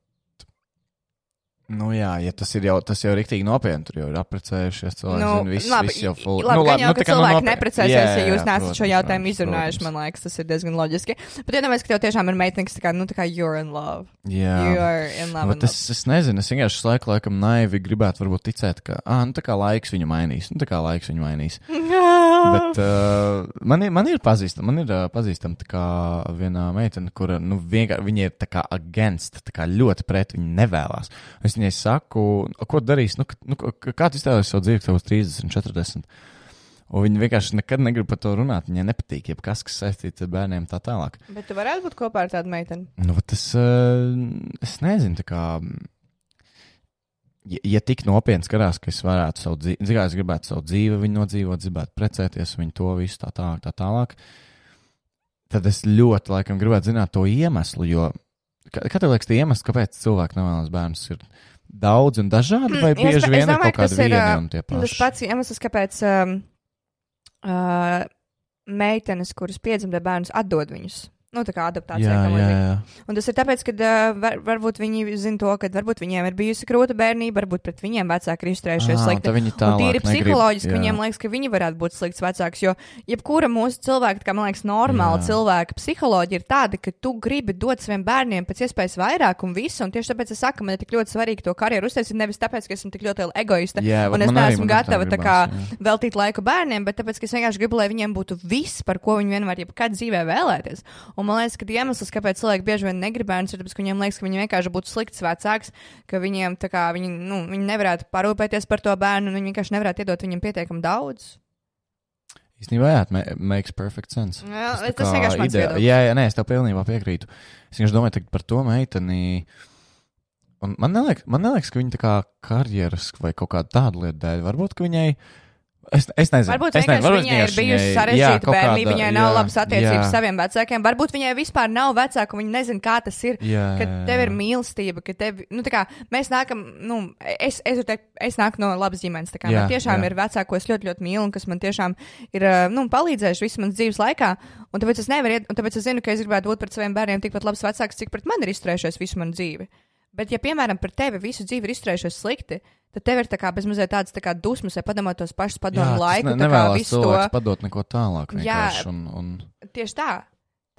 Nu, jā, ja tas ir jau, tas jau rīktīgi nopietni. Tur jau ir apprecējušies cilvēki. Nu, zini, viss, labi, viss jau full. labi, nu, gan jau, nu, ka nu, cilvēki nopietni. neprecēsies, Jā, ja jā, jūs jā, nesat šo jautājumu protams, izrunājuši. protams. Man liekas, tas ir diezgan loģiski. Bet iedomājieties, ka tev tiešām ir meitene, kas tā kā, nu, tā kā you're in love. Jā. You are in love. Bet es, es nezinu, es vienkārši laiku, laikam, naivi gribētu varbūt ticēt, ka, ah, nu, tā kā laiks viņu mainīs, nu, tā kā laiks viņu mainīs. Bet uh, man, ir, man ir pazīstama, man ir uh, pazīstama tā kā viena meitene, kura, nu, vienkārši, viņa ir tā kā against, tā kā ļoti pret, viņa nevēlas. Es viņai saku, ko darīs, nu, nu, kā tu iztēlojies savu dzīvi, savus 30, 40. Un viņi vienkārši nekad negrib par to runāt. Viņai nepatīk, jebkas, kas saistīts ar bērniem, tā tālāk. Bet tu varētu būt kopā ar tādu meiteni. Nu, es, uh, es nezinu, kā. Ja, ja tik nopietni skatās, ka es varētu savu dzīvi, zinu, es gribētu savu dzīvi, viņu nodzīvot, gribētu precēties, viņu to visu tā tālāk, tā tālāk, tad es ļoti laikam gribētu zināt to iemeslu, jo, kā, kā tev liekas, tie iemesli, kāpēc cilvēki nevēlas bērnus, ir daudz un dažādi, vai Mm, bieži iespa- vien es ir domāju, kaut tas ir, vieni ā, un tie Tas paši? pats iemesls, kāpēc um, uh, meitenes, kuras piedzimta bērnus, atdod viņus. Nu, tā kā adaptācija. Jā, jā, jā. Un tas ir tāpēc, ka var, varbūt viņi zina to, ka varbūt viņiem ir bijusi krūta bērnība, varbūt pret viņiem vecāki ir izturējušies slikti. tad viņi tālāk negrib, psiholoģiski jā. viņiem liekas, ka viņi varētu būt slikts vecāks. Jo jebkura mūsu cilvēka, kā man liekas, normāla Jā. cilvēka psiholoģija ir tāda, ka tu gribi dot saviem bērniem pēc iespējas vairāk un visu. Un tieši tāpēc es saku, man ir tik ļoti svarīgi to karjeru uztaisīt. Nevis tāpēc, ka esmu tik ļoti liela egoiste Jā, un es neesmu arī tā gatava tā kā, jā. veltīt laiku bērniem, bet tāpēc, ka es vienkārši gribu, lai viņiem būtu viss, par ko viņi vienmēr jebkad dzīvē vēlēties. Un man liekas, ka iemesls, kāpēc cilvēki bieži vien negrib bērnus, ir tas, ka viņiem liekas, ka viņi vienkārši būtu slikts vecāks, ka viņiem tā kā viņi, nu, viņi nevarētu parūpēties par to bērnu, un viņi vienkārši nevarētu iedot viņam pietiekami daudz. Īstenībā, jā, ma- makes perfect sense. Jā, tas kā vienkārši mans ideja-. Jā, jā, nē, es tev pilnībā piekrītu. Es vienkārši domāju par to meiteni. Un man neliekas, man neliekas, ka viņa tā kā karjeras vai kaut kāda tāda lieta dēļ, varbūt, ka viņai. Es, es nezinu, Varbūt es nezinu, viņai ir bijusi sarežģīta bērnība, viņai nav jā, labas attiecības ar saviem vecākiem. Varbūt viņai vispār nav vecāku, viņa nezina, kā tas ir. Jā, Ka jā, tev jā. ir mīlestība, ka tev, nu, tā kā mēs nākam, nu, es, es, teikt, es nāku no labas ģimenes. Tā kā Jā, man tiešām jā. ir vecāki, ko es ļoti, ļoti mīlu, un kas man tiešām ir, ā, nu, palīdzējuši visu manas dzīves laikā. Un tāpēc es nevaru, un tāpēc es zinu, ka es gribētu būt pret saviem bērniem tikpat labs vecāks, cik pret mani ir izturējušies visu manu dzīvi. Bet, ja, piemēram, par tevi visu dzīvi ir izturējušies slikti, tad tev ir tā kā bezmazliet tāds tā kā dusmas, vai padomāt tos pašus padomu tas laiku, ne, kā visu to. padot neko tālāk. Jā. Un, un, Tieši tā.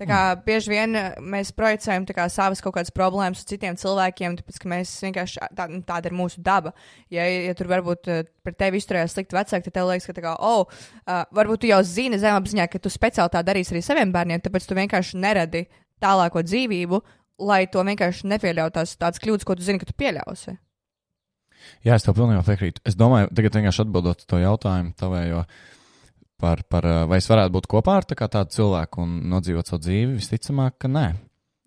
Tā kā Hmm. bieži vien uh, mēs projicējam kā savas kaut kādas problēmas uz citiem cilvēkiem, tāpēc ka mēs vienkārši tā, nu, tāda ir mūsu daba. Ja, ja tur varbūt uh, par tevi izturējās slikti vecāki, tad tev liekas, ka kā, oh, uh, varbūt tu jau zini zemapziņā, ka tu speciāli tā darīsi arī saviem bērniem, tāpēc tu vienkārši neradi tālāko dzīvību, lai to vienkārši nepieļautu tās tādas kļūdas, ko tu zini, ka tu pieļausi. Jā, es tev pilnībā piekrītu. Es domāju, tagad vienkārši atbildot to jautājumu tavējo par, par, ā, vai es varētu būt kopā ar tā tādu cilvēku un nodzīvot savu dzīvi, visticamāk, ka nē.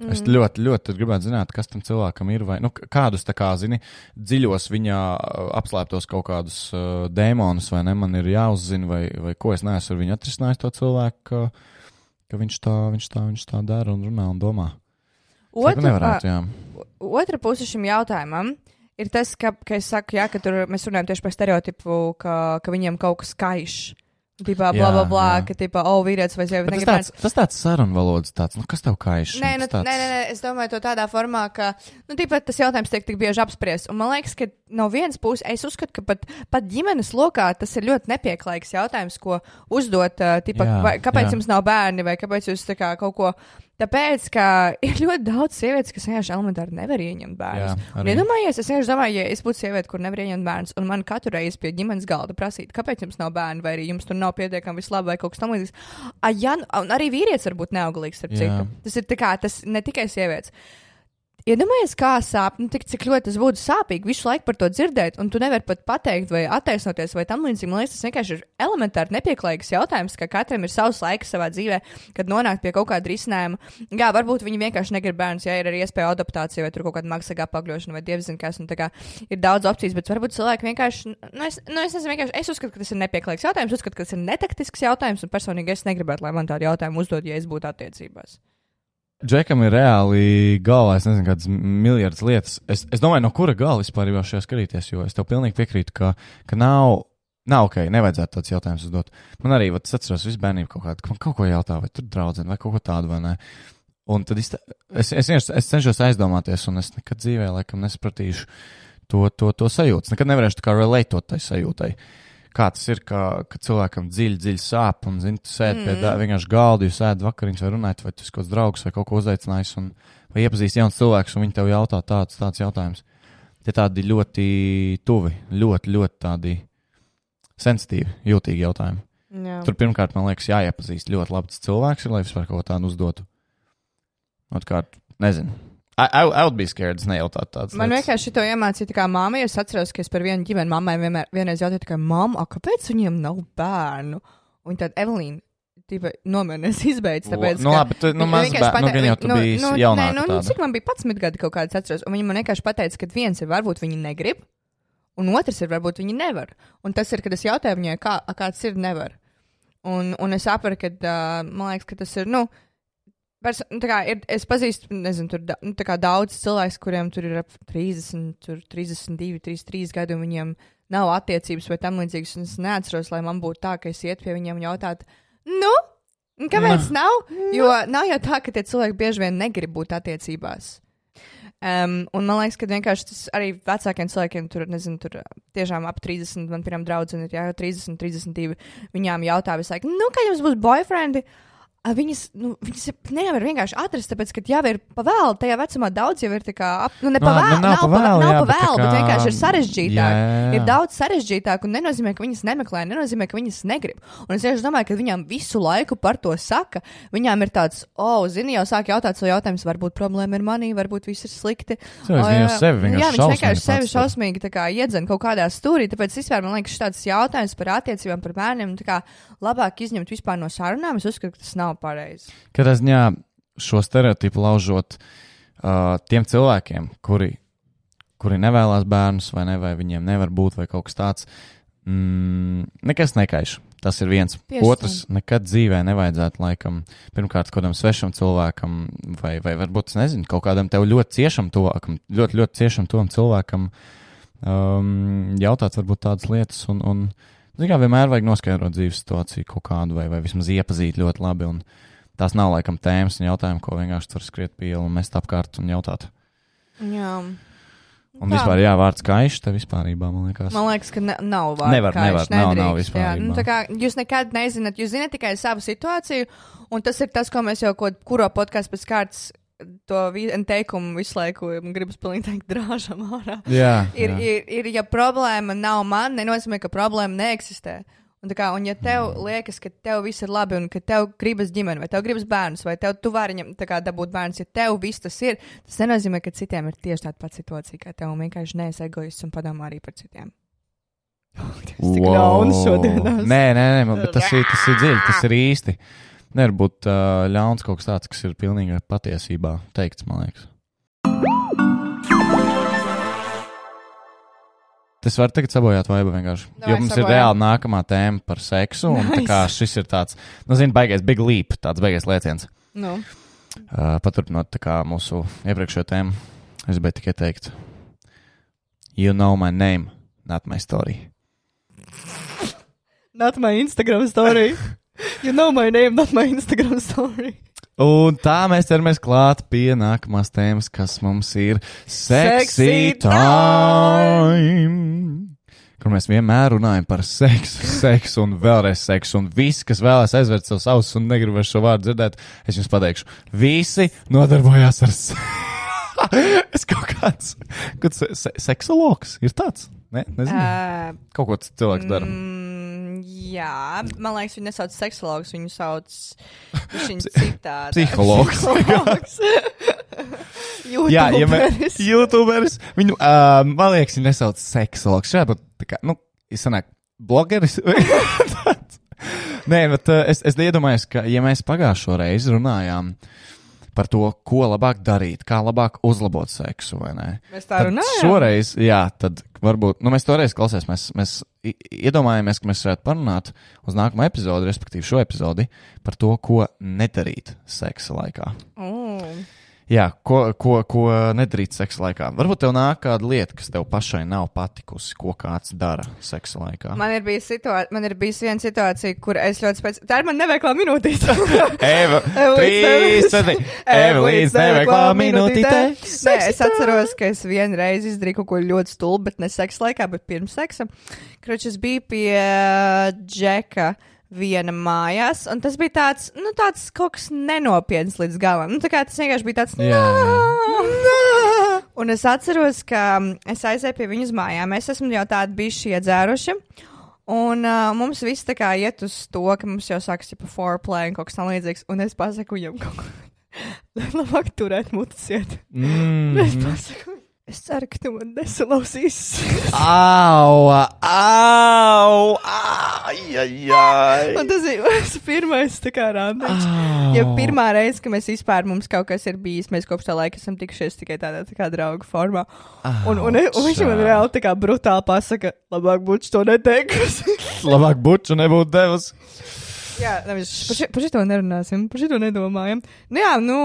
Mm. Es ļoti, ļoti gribētu zināt, kas tam cilvēkam ir. Vai, nu, kādus, kā, zini, dziļos viņa uh, apslēptos kaut kādus uh, dēmonus, vai ne, man ir jāuzzina, vai, vai ko es neesmu ar viņu atrisinājis to cilvēku, ka, ka viņš, tā, viņš, tā, viņš tā dara un runā un domā. Otra, Otra, nevarētu, jā. otra puse šim jautājumam ir tas, ka, ka es saku, jā, ka tur mēs runājam tieši par stereotipu, ka, ka viņiem kaut kas kaiš. Tipā, bla, bla, bla, jā. ka, tipā, oh, vīrietis vai sieviete Tas tāds, tas tāds sarunu valodas, tāds, nu, kas tev kaiš? Nē, nu, tāds- nē, nē, es domāju to tādā formā, ka, nu, tīpat tas jautājums tiek tik bieži apspriests. Un man liekas, ka no vienas puses es uzskatu, ka pat, pat ģimenes lokā tas ir ļoti nepieklājīgs jautājums, ko uzdot, tipa, Jā, vai, kāpēc jā. jums nav bērni, vai kāpēc jūs tā kā kaut ko. Tāpēc, ka ir ļoti daudz sievietes, kas vienkārši elementāri nevar ieņemt bērnus. Jā, Un arī. Iedomājieties, es vienkārši domāju, ja es būtu sieviete, kur nevar ieņemt bērnus, un man katru reizi pie ģimenes galda prasīt, kāpēc jums nav bērni, vai arī jums tur nav pietiekami viss labi, vai kaut kas tamlīdzīgs. A, Ja, un arī vīrietis var būt neauglīgs, Jā. citu. Tas ir kā, tas ne tikai sievietes. Iedomājieties, kā sāp, nu, tik, cik ļoti tas būtu sāpīgi visu laiku par to dzirdēt, un tu nevari pat pateikt, vai attaisnoties, vai tam līdzīgi. Man liekas, tas vienkārši ir elementāri nepieklājīgs jautājums, ka katram ir savs laiks savā dzīvē, kad nonākt pie kaut kāda risinājuma. Jā, varbūt viņi vienkārši negrib bērnus, ja ir arī iespēja adaptācija, vai tur kaut kāda maksā pakļaušana, vai dievs zina, kas. un tā kā Ir daudz opcijas, bet varbūt cilvēki vienkārši, nu, es, nu, es nezinu, vienkārši, es uzskatu, ka tas ir nepieklājīgs jautājums, uzskatu, ka tas ir netaktisks jautājums, un personīgi es negribētu, lai man tādu jautājumu uzdod, ja es būtu attiecībās. Džekam ir reāli galvā, es nezinu, kādas miljardas lietas. Es, es domāju, no kura gala vispār jau šajā skatīties, jo es tev pilnīgi piekrītu, ka, ka nav, nav ok, nevajadzētu tāds jautājums uzdot. Man arī, vat, es atceros, visu bērnību kaut kādu, man kaut ko jautā, vai tur draudzene, vai kaut ko tādu, vai nē. Un tad es, es, es, es, cenšos aizdomāties, un es nekad dzīvē, laikam, nesapratīšu to, to, to sajūtu. Nekad nevarēšu tā kā relatot tai sajūtai. Kā tas ir, ka, ka cilvēkam dziļi, dziļi sāp, un, zini, tu sēdi mm. pie tā, vienkārši galda, jūs ēdat vakariņas, vai runājat, vai tu esi kaut kāds draugs, vai kaut ko uzaicinājis, un, vai iepazīst jauns cilvēks, un viņi tev jautā tāds, tāds jautājums. Tie tādi ļoti tuvi, ļoti, ļoti tādi sensitīvi, jūtīgi jautājumi. Jā. Tur pirmkārt, man liekas, jāiepazīst ļoti labi cilvēks, ir, lai vispār kaut ko tādu uzdotu. Otrkārt, nezinu. I, I, I would be scared, es nejautātu tādas Man lietas. vienkārši to iemācīja tā kā māma, jo es atceros, ka es par vienu ģimeni mammai vienmēr, vienreiz jautāju, tā kā, mamma, kāpēc viņiem nav bērnu? Un tad Evelīna. Tīpa, nomierinies, izbeidz. Tāpēc, nu, labi, tu, nu, maz bērnu, nu, pateica- gan jau tu nu, biji nu, jaunāka nē, nu, tāda. Cik man bija 11 gadi kaut kāds atceros, un viņa man vienkārši pateica, ka viens ir varbūt viņi negrib, un otrs ir varbūt viņi nevar. Un tas ir, kad es jautāju viņai, kā, kāds ir nevar. Un, un es sapratu, ka uh, man liekas, ka tas ir, nu, Pers, nu, kā ir, es pazīstu, nezinu, tur da, nu, daudz cilvēku, kuriem tur ir ap 30, tur 32, 33 gadi, un viņiem nav attiecības vai tam līdzīgas. un Es neatceros, lai man būtu tā, ka es iet pie viņiem un jautātu, nu, kāpēc nav? Jo nav jau tā, ka tie cilvēki bieži vien negrib būt attiecībās. Um, un man liekas, ka vienkārši tas arī vecākiem cilvēkiem tur, nezinu, tur tiešām ap 30, man pirmā draudzene ir jā, 30, 32. Viņām jautā visu laiku, nu, kā jums būs boyfriendi? A, Viņas, nu, viņas nevar vienkārši atrast, tāpēc, ka jau ir pavēlu. Tajā vecumā daudz jau ir tā kā, ap, nu, ne Nu, pavēlu, nu, nav nav, pa nav, vēlu, nav jā, bet pavēlu, bet kā- vienkārši ir sarežģītāk. Jā, jā. Ir daudz sarežģītāk, un nenozīmē, ka viņas nemeklē, nenozīmē, ka viņas negrib. Un es tieši domāju, ka viņām visu laiku par to saka. Viņām ir tāds, oh, zini, jau sāk jautāt savu jautājumu, varbūt problēma ir manī, varbūt viss ir slikti. Cilvēks O, jā. sevi vienkārši jā, viņš vienkārši sevi tur. šausmīgi tā kā iedzen kaut kādā stūrī. Tāpēc vispār man liekas, šis jautājums par attiecībām, par bērniem, tā kā labāk izņemt vispār no sarunām. Es uzskatu, ka tas nav pareizi. Katrā ziņā šo stereotipu laužot uh, tiem cilvēkiem, kuri, kuri nevēlas bērnus, vai, ne, vai viņiem nevar būt, vai kaut kas tāds, mm, nekas nekaiš. Tas ir viens. Tieši Otrs, nekad dzīvē nevajadzētu, laikam, pirmkārt, kādam svešam cilvēkam, vai, vai varbūt, nezinu, kaut kādam tev ļoti ciešam tuvākam, ļoti, ļoti ciešam tovam cilvēkam, um, jautāt varbūt tādas lietas, un, un zin kā, vienmēr vajag noskaidrot dzīves situāciju kaut kādu, vai, vai vismaz iepazīt ļoti labi. Un, Tās nav laikam tēmas un jautājumi, ko vienkārši var skriet pie un mest apkārt un jautāt. Jā. Un Tā. vispār, jā, vārds kaiš, te vispārībā, man liekas. Man liekas, ka ne, nav vārdu. Nevar, kā nevar, viņš nav, nav nedrīkst, vispār jā. Tā kā jūs nekad nezināt, jūs zināt tikai savu situāciju, un tas ir tas, ko mēs jau, ko, kuro podkāstu pēc kārtas to teikumu visu laiku gribas pilnīgi teikt drāžam ārā. Jā, Ir, jā. ir, ir, ja problēma nav man, nenozīmē, ka problēma neeksistē. Un, tā kā, un ja tev liekas, ka tev viss ir labi, un ka tev gribas ģimeni, vai tev gribas bērnus, vai tev tu vari ņem, tā kā, dabūt bērnus, ja tev viss tas ir, tas nenozīmē, ka citiem ir tieši tāda pati situācija kā tev. Vienkārši neesi egoists un padomā arī par citiem. Tas tik ļauns šodien. Nē, nē, nē, man- bet tas ir, tas ir dziļi, tas ir īsti. Nevar būt uh, ļauns kaut kas tāds, kas ir pilnīgi patiesībā teikts, man liekas. Tas var tagad sabojāt vaibu vienkārši. Davai, jo mums ir sabojām. reāli nākamā tēma par seksu. Un tā Nice. kā šis ir tāds, nu, zini, baigais big leap, tāds baigais lēciens. Nu, Uh, paturpinot kā mūsu iepriekšējo tēmu, es gribēju tikai teikt, you know my name, not my story. not my Instagram story. You know my name, not my Instagram story. Un tā mēs ķeramies klāt pie nākamās tēmas, kas mums ir Sexy time. Kur mēs vienmēr runājam par seksu, seksu un vēlreiz seksu. Un visi, kas vēlās aizvērt savus ausis un negrib vairs šo vārdu dzirdēt, es jums pateikšu, visi nodarbojās ar seksu. es kaut kāds, kāds se se seksologs ir tāds. Ne, nezinu. Uh, kaut ko cilvēks dara. mm, jā, man liekas, viņu nesauc seksologs, viņu sauc citādi. Psihologs. Psihologs. Jā, ja mēs YouTuberis. YouTuberis, viņu, uh, man liekas, viņa nesauc seksologs. Pat, tā kā, nu, izsanāk, blogeris. Nē, bet uh, es, es iedomājos, ka, ja mēs pagājušo reizi runājām par to, ko labāk darīt, kā labāk uzlabot seksu? Mēs tā Tad runājam. Šoreiz, jā, tad varbūt, nu, mēs toreiz klausījāmies, mēs, mēs i- iedomājāmies, ka mēs varētu parunāt uz nākamo epizodi, respektīvi šo epizodi, par to, ko nedarīt seksa laikā. Mm. Jā, ko, ko, ko nedarīt seksa laikā. Varbūt tev nāk kāda lieta, kas tev pašai nav patikusi, ko kāds dara seksa laikā. Man ir bijusi situācija, man ir bijusi viena situācija, kur es ļoti spēc... Tā ir man neveiklā minūtīte. Eva, trīs, četri. Evelīns neveiklā minūtītē. Nē, es atceros, ka es vienreiz izdarīju kaut ko ļoti stulbu, bet ne seksa laikā, bet pirms seksa. Kroč, es biju pie uh, Džeka viena mājās, un tas bija tāds, nu, tāds kaut kas nenopietns līdz galam. Nu, tā kā tas vienkārši bija tāds, Jā, "Nā!" Un es atceros, ka mm, es aizēju pie viņas mājām. Mēs esam jau tādi bijuši iedzēruši. Un uh, mums viss tā kā iet uz to, ka mums jau sākas jau foreplay un kaut kas tamlīdzīgs. Un es pasaku viņam. Lai labāk turēt muticiet. mm. Es pasaku, es ceru, ka tu man nesalausīs. Au, au, ai, ai, ai. Un tas ir mans pirmais randiņš. Ja pirmā reize, kad mēs vispār mums kaut kas ir bijis, mēs kopš tā laika esam tikušies tikai tādā tā kā draugu formā. Un, un, un viņš man reāli tā kā brutāli pasaka, labāk būtu to neteikusi. Labāk buču nebūtu devusi. Jā, nevis par, ši, par šito nerunāsim, par šito nedomājam. Nu jā, nu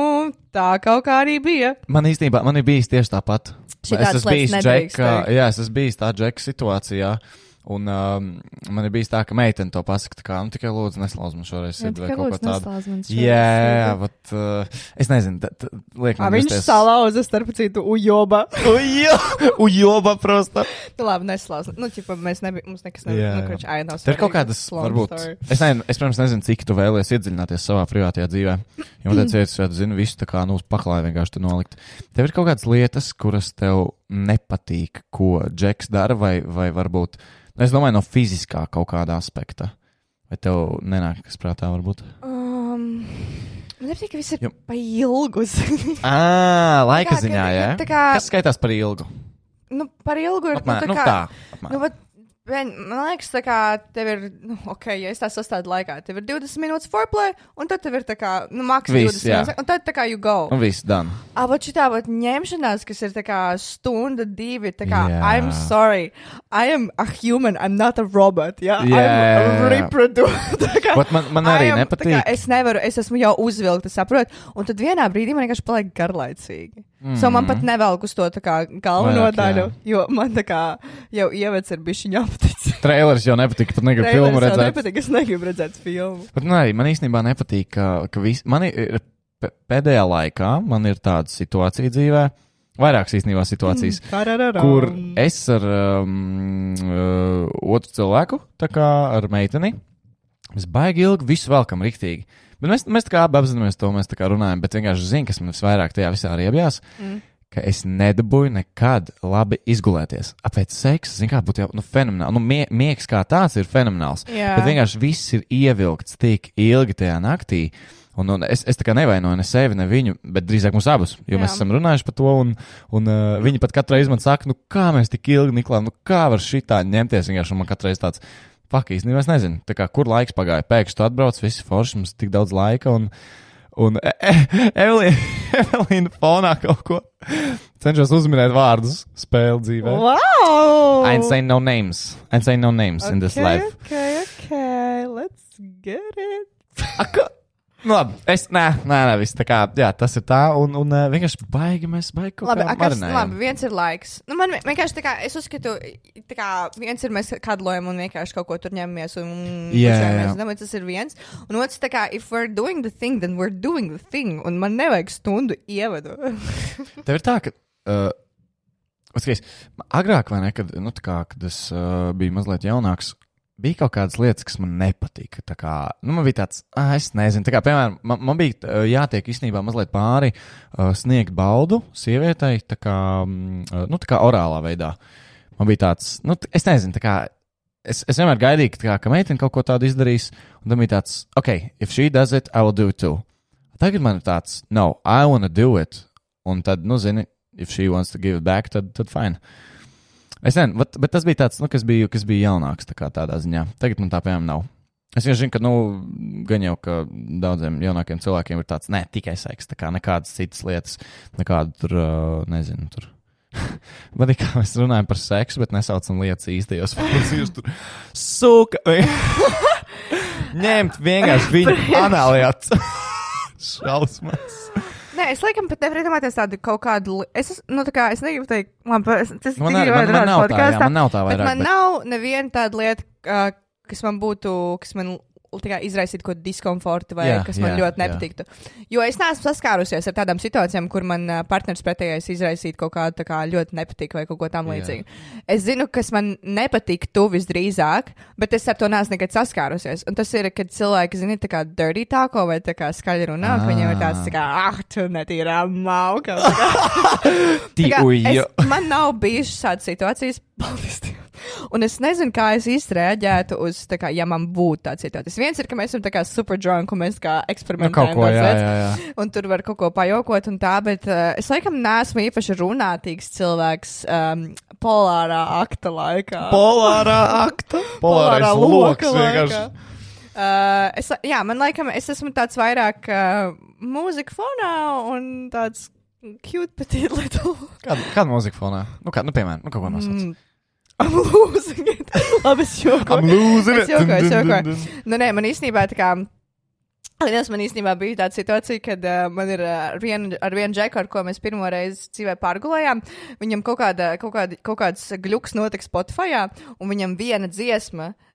tā kaut kā arī bija. Man īstenībā, man ir bijis tieši tāpat. Šitādas es esmu bijis džeka, jā, es esmu bijis tā džeka situācijā. Un um, man ir bijis tā, ka meitene to pasaka, tā kā, nu tikai lūdzu neslauz man šoreiz sirdi vai kaut ko tādu. Jā, bet uh, es nezinu, tā, tā, liek Ā, man viņš salauza starp citu ujoba. Ujo, ujoba prosta. nu labi, neslauz. Nu, ķipa, mēs nebijām, mums nekas nebija. Nu, kurš ainos. Tur ir kaut kādas, varbūt, es, nezinu, es, protams, nezinu, cik tu vēlies iedziļināties savā privātajā dzīvē. Jo man ir, ka zinu visu tā kā, nu, uz paklāja vienkārši tu nolikt. Tev ir kaut kādas lietas, kuras tev nepatīk, ko Džeks dara, vai, vai varbūt, nu, es domāju, no fiziskā kaut kāda aspekta. Vai tev nenāk kas prātā, varbūt? Um, man nepatīk, ka viss ir Jo- pa ilgus. Ā, laika kā- ziņā, jā. tā kā- Kas skaitās par ilgu? nu, par ilgu ir. Apmēram, nu, nu, tā kā, tā. apmēram. Nu, bet, ben, man liekas, tā kā tev ir, nu, ok, ja es tā sastādu laikā, tev ir 20 minūtes foreplay, un tad tev ir tā kā, nu, maks Viss, 20 jā. minūtes, un tad tā kā you go. Un viss. Ah, bet šī tā vat ņemšanās, kas ir tā kā stunda, divi, tā kā, Jā. I'm sorry, I am a human, I'm not a robot, jā, I'm jā, jā. reproduced. Tā kā, Bet man, man arī am- nepatīk. Kā, es nevaru, es esmu jau uzvilkta, saprot, un tad vienā brīdī man vienkārši paliek garlaicīgi. Mm. So man pat nevelk uz to tā kā galveno Vairāk, daļu, jā. jo man tā kā jau ievec ir bišķiņa apticis. Trailers jau nepatīk, pat negribu filmu redzēt. Nepatīk, es negribu redzēt filmu. Bet nu, arī man īstenībā nepatīk, ka, ka vis, man ir pēdējā laikā man ir tāda situācija dzīvē, vairākas īstenībā situācijas, mm. kur es ar um, uh, otru cilvēku, tā kā ar meiteni, mēs baigi ilgi visu velkam riktīgi. Bet mēs, mēs tā kā abi apzināmies to, mēs tā kā runājam, bet vienkārši zinu, kas man visvairāk tajā visā riebjās. Mm. Ka es nedabūju nekad labi izgulēties. Apēc seksa, zinu, kā būtu jau nu, fenomenāli. Nu, mie, miegs kā tāds ir fenomenāls. Jā. Bet vienkārši viss ir ievilkts tik ilgi tajā naktī. Un, un es, es tā kā nevainoju ne sevi, ne viņu, bet drīzāk mūs abus. Jo Jā. mēs esam runājuši par to, un, un uh, viņi pat katru reizi man saka, nu kā mēs tik ilgi niklām, nu kā var šitā ņemties. Vienkārši man katru reizi tāds, fuck, īstenībā es nezinu, kā, kur laiks pagāja. Pēkšņi tu atbrauc, visi forši, mums tik daudz laika, un, un e e Evelīna, Evelīna fonā kaut ko cenšas uzminēt vārdus spēļu dzīvē. Wow! I ain't saying no names. I ain't saying no names in this okay, life. Okay, okay, let's get it. Nu, labi, es, nē, nē, nē, viss tā kā, jā, tas ir tā, un, un vienkārši baigi mēs, baigi kaut Labi, kā marinējam. labi, viens ir laiks. Nu, man vi- vienkārši tā kā, es uzskatu, tā kā viens ir mēs kadlojam un vienkārši kaut ko tur ņemamies un jā. un Domāju, tas ir viens. Un otrs, tā kā, if we're doing the thing, then we're doing the thing. Un man nevajag stundu ievadu. Tev ir tā, ka. Uh, Skaties, agrāk, vai ne, kad, nu, tā kā, kad es uh, biju mazliet jaunāks, bija kaut kādas lietas, kas man nepatika. Tā Kā, nu, man bija tāds, ah, es nezinu, kā, piemēram, man, man bija uh, jātiek īstenībā mazliet pāri uh, sniegt baudu sievietei, tā kā, uh, nu, tā kā orālā veidā. Man bija tāds, nu, es nezinu, tā kā. Es, es vienmēr gaidīju, kā, ka meitene kaut ko tādu izdarīs, un tam bija tāds, ok, if she does it, I will do it too. Tagad man ir tāds, no, I wanna do it. Un tad, nu, zini, if she wants to give it back, tad, tad fine. Es nezinu, bet, bet tas bija tāds, nu, kas bija, kas bija jaunāks tā kā tādā ziņā. Tagad man tā piemēram nav. Es vienkārši zinu, ka, nu, gan jau, ka daudziem jaunākiem cilvēkiem ir tāds, nē, tikai seks, tā kā nekādas citas lietas, nekādu tur, nezinu, tur. Man ir kā mēs runājam par seksu, bet nesaucam lietas īstajos vārdos. Jūs tur sūka. Ņemt vienkārši viņu anālijāts. Šausmas. Nē, es laikam pat nevaru iedomāties tādu kaut kādu. Es, es- nu, tā kā es negribu teikt, labi, es, tas Man, tikai man, man nav tā, jā, podkāstā, man nav tā Bet vairāk. man nav neviena tāda lieta, kas man būtu, kas man kā izraisītu kaut kādu diskomfortu vai Jā, kas man jā, ļoti jā. nepatiktu. Jo es neesmu saskārusies ar tādām situācijām, kur man partneris pretējais izraisītu kaut kādu kā ļoti nepatīk vai kaut ko tam Jā. līdzīgu. Es zinu, kas man nepatiktu visdrīzāk, bet es ar to neesmu nekad saskārusies. Un tas ir, kad cilvēki, zini, tā kā dirty tāko vai tā kā skaļi runā, ka viņiem ir tāds, tā kā, ah, tu netīrā mauka. Tā kā- es, man nav bijušas tādas situācijas, paldies. Un es nezinu, kā es īsti reaģētu uz, kā, ja man būtu tāds situācijas. Viens ir, ka mēs esam tā kā super drunk, un mēs kā Nu, eksperimentējam. kaut ko, jā, jā, jā. Un tur var kaut ko pajokot un tā, bet uh, es laikam neesmu īpaši runātīgs cilvēks um, polārā akta laikā. Polārā akta. Polārais loks vienkārši. Uh, es, jā, man liekas, es esmu tāds vairāk uh, mūzika fonā un tāds cute petit little. Kāda, kāda mūzika fonā? Nu, kā, nu, piemēram, nu, kaut ko nosauc. Mm. I'm losing it. Labi, es jokoju. I'm losing Es it. jokoju, es jokoju. dun, dun. Nu, nē, man īstenībā tā kā. Vienas man īstenībā bija tāda situācija, kad uh, man ir uh, ar vienu, ar vienu džeku, ar ko mēs pirmo reizi dzīvē pārgulējām. Viņam kaut, kāda, kaut, kāda, kaut kāds gluks notika Spotify, un viņam viena dziesma. Uh,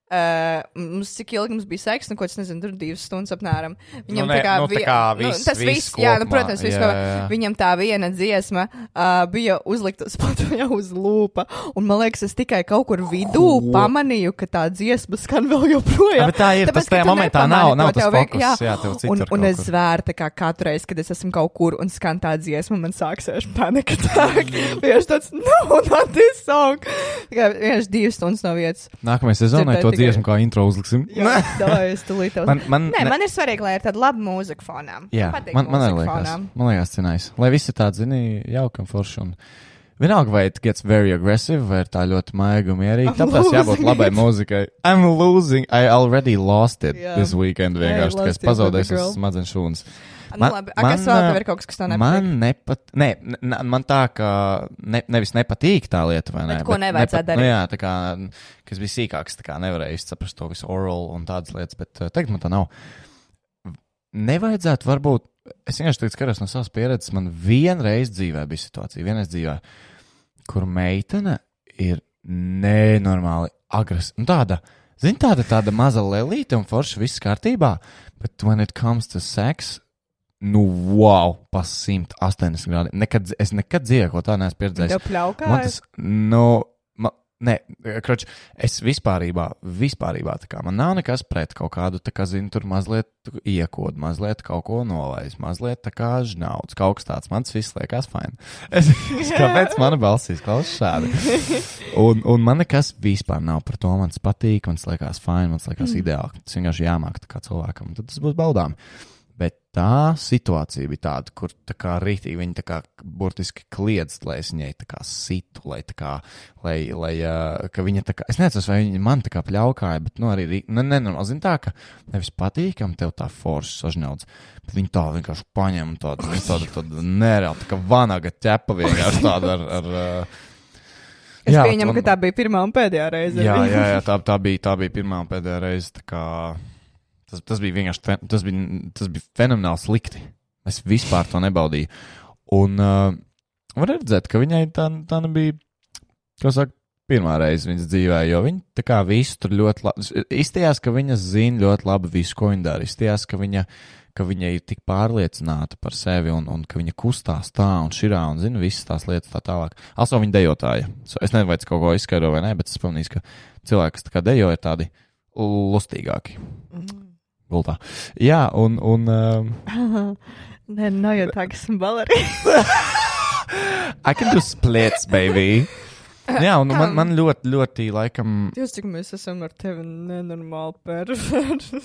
mums cik ilgi mums bija seks, nu, ko es nezinu, tur divas stundas apmēram. Viņam Nu, ne, tā kā, nu, tā vi- kā nu, viss- tas viss viss, jā, nu, kopumā, protams, viss, jā, jā. viņam tā viena dziesma uh, bija uzlikta Spotify uz lūpa, un man liekas, es tikai kaut kur vidū Ko? pamanīju, ka tā dziesma skan vēl joprojām. Jā, bet tā ir, tas ka tajā momentā nav- nav tas fokus, jā, tev citur un, un es zvēru, tā kā katru reizi, kad es esmu kaut kur un skan tā dziesma, man sāksies panika. Vienkārši tāds, no, not this song. Tikai vienkārši divas stundas no vietas. Nākamajā sezonā to tikai- dziesmu kā intro uzliksim. Jā, es tulīt. Man, man, Nē, ne- man ir svarīgi, lai ir tāda laba mūzika fonā. Jā, patīk man, man arī liekas, fonā. man liekas, cinājis. Lai visi tādi, zini, jauki un forši. Un... Vienalga, vai it gets very aggressive, vai ir tā ļoti maiga un mierīga. Tāpēc jābūt labai mūzikai. I'm losing, I already lost it Jā. this weekend vienkārši. Lost es pazaudēju baby girl. Šūnas. Nu, labi, a, kas vēl tev ir kaut kas, kas tev nepatīk? Man nepat, ne, ne, man tā, ka ne, nevis nepatīk tā lieta, vai ne? Bet ko nevajadzētu darīt? Nu, jā, tā kā, kas bija sīkāks, tā kā nevarēju īsti saprast to visu oral un tādas lietas, bet tagad man tā nav. Nevajadzētu varbūt, es vienkārši tagad skatos no savas pieredzes, man vienreiz dzīvē bija situācija, vienreiz dzīvē, kur meitene ir nenormāli agresīva. Nu, tāda, zini, tāda, tāda maza lelīte un forša viss kārtībā, bet when it comes to sex, nu, wow, pa 180 grādiem. Nekad, es nekad dzīvē ko tādu neesmu pieredzējis. Tev pļaukā? Man tas, nu, ma, nē, kroč, es vispārībā, vispārībā, tā kā man nav nekas pret kaut kādu, tā kā, zinu, tur mazliet iekod, mazliet kaut ko nolaist, mazliet tā kā žnauds, kaut kas tāds, man tas viss liekas fajn. Es, es kāpēc mana balsīs klausās šādi? Un, un man nekas vispār nav par to, man tas patīk, man tas liekas fajn, man tas liekas mm. ideāli, tas vienkārši jāmāk tā kā cilvēkam, tad tas būs baudām. Tā situācija bija tāda, kur tā kā rītīgi viņi tā kā burtiski kliedz, lai es viņai tā kā situ, lai tā kā, lai, lai ka viņa tā kā, es nezinu, vai viņa man tā kā pļaukāja, bet, nu, arī, rī- ne, ne, nu, zin tā, ka nevis patīkam tev tā forša sažņauds, bet viņi tā vienkārši paņem tādu, viņa tādu, tādu nereāli, tā kā vanaga ķepa vienkārši tādu ar, ar uh, Es jā, pieņemu, un- ka tā bija pirmā un pēdējā reize. Jā, jā, jā tā, tā, bija, tā bija pirmā un pēdējā reize. tā Kā, tas, tas bija vienkārši tas bija, tas bija fenomenāli slikti. Es vispār to nebaudīju. Un uh, var redzēt, ka viņai tā, tā nebija, kā saka, pirmā reize viņas dzīvē, jo viņa tā kā visu tur ļoti labi. Izstījās, ka viņa zina ļoti labi visu, ko viņa dara. Izstījās, ka viņa, ka viņa ir tik pārliecināta par sevi un, un ka viņa kustās tā un širā un zina visas tās lietas tā tālāk. Also, viņa dejotāja. Es nezinu, vai tas kaut ko izskaidro vai nē, bet es pamanīju, ka cilvēki, kas tā kā dejo, ir tādi lustīgāki. Gultā. Jā, un. un um, Nē, nav jau tā, ka esmu balerīna. I can do splits, baby. Jā, un man, man ļoti, ļoti, laikam, Jūs cik mēs esam ar tevi nenormāli perfekti.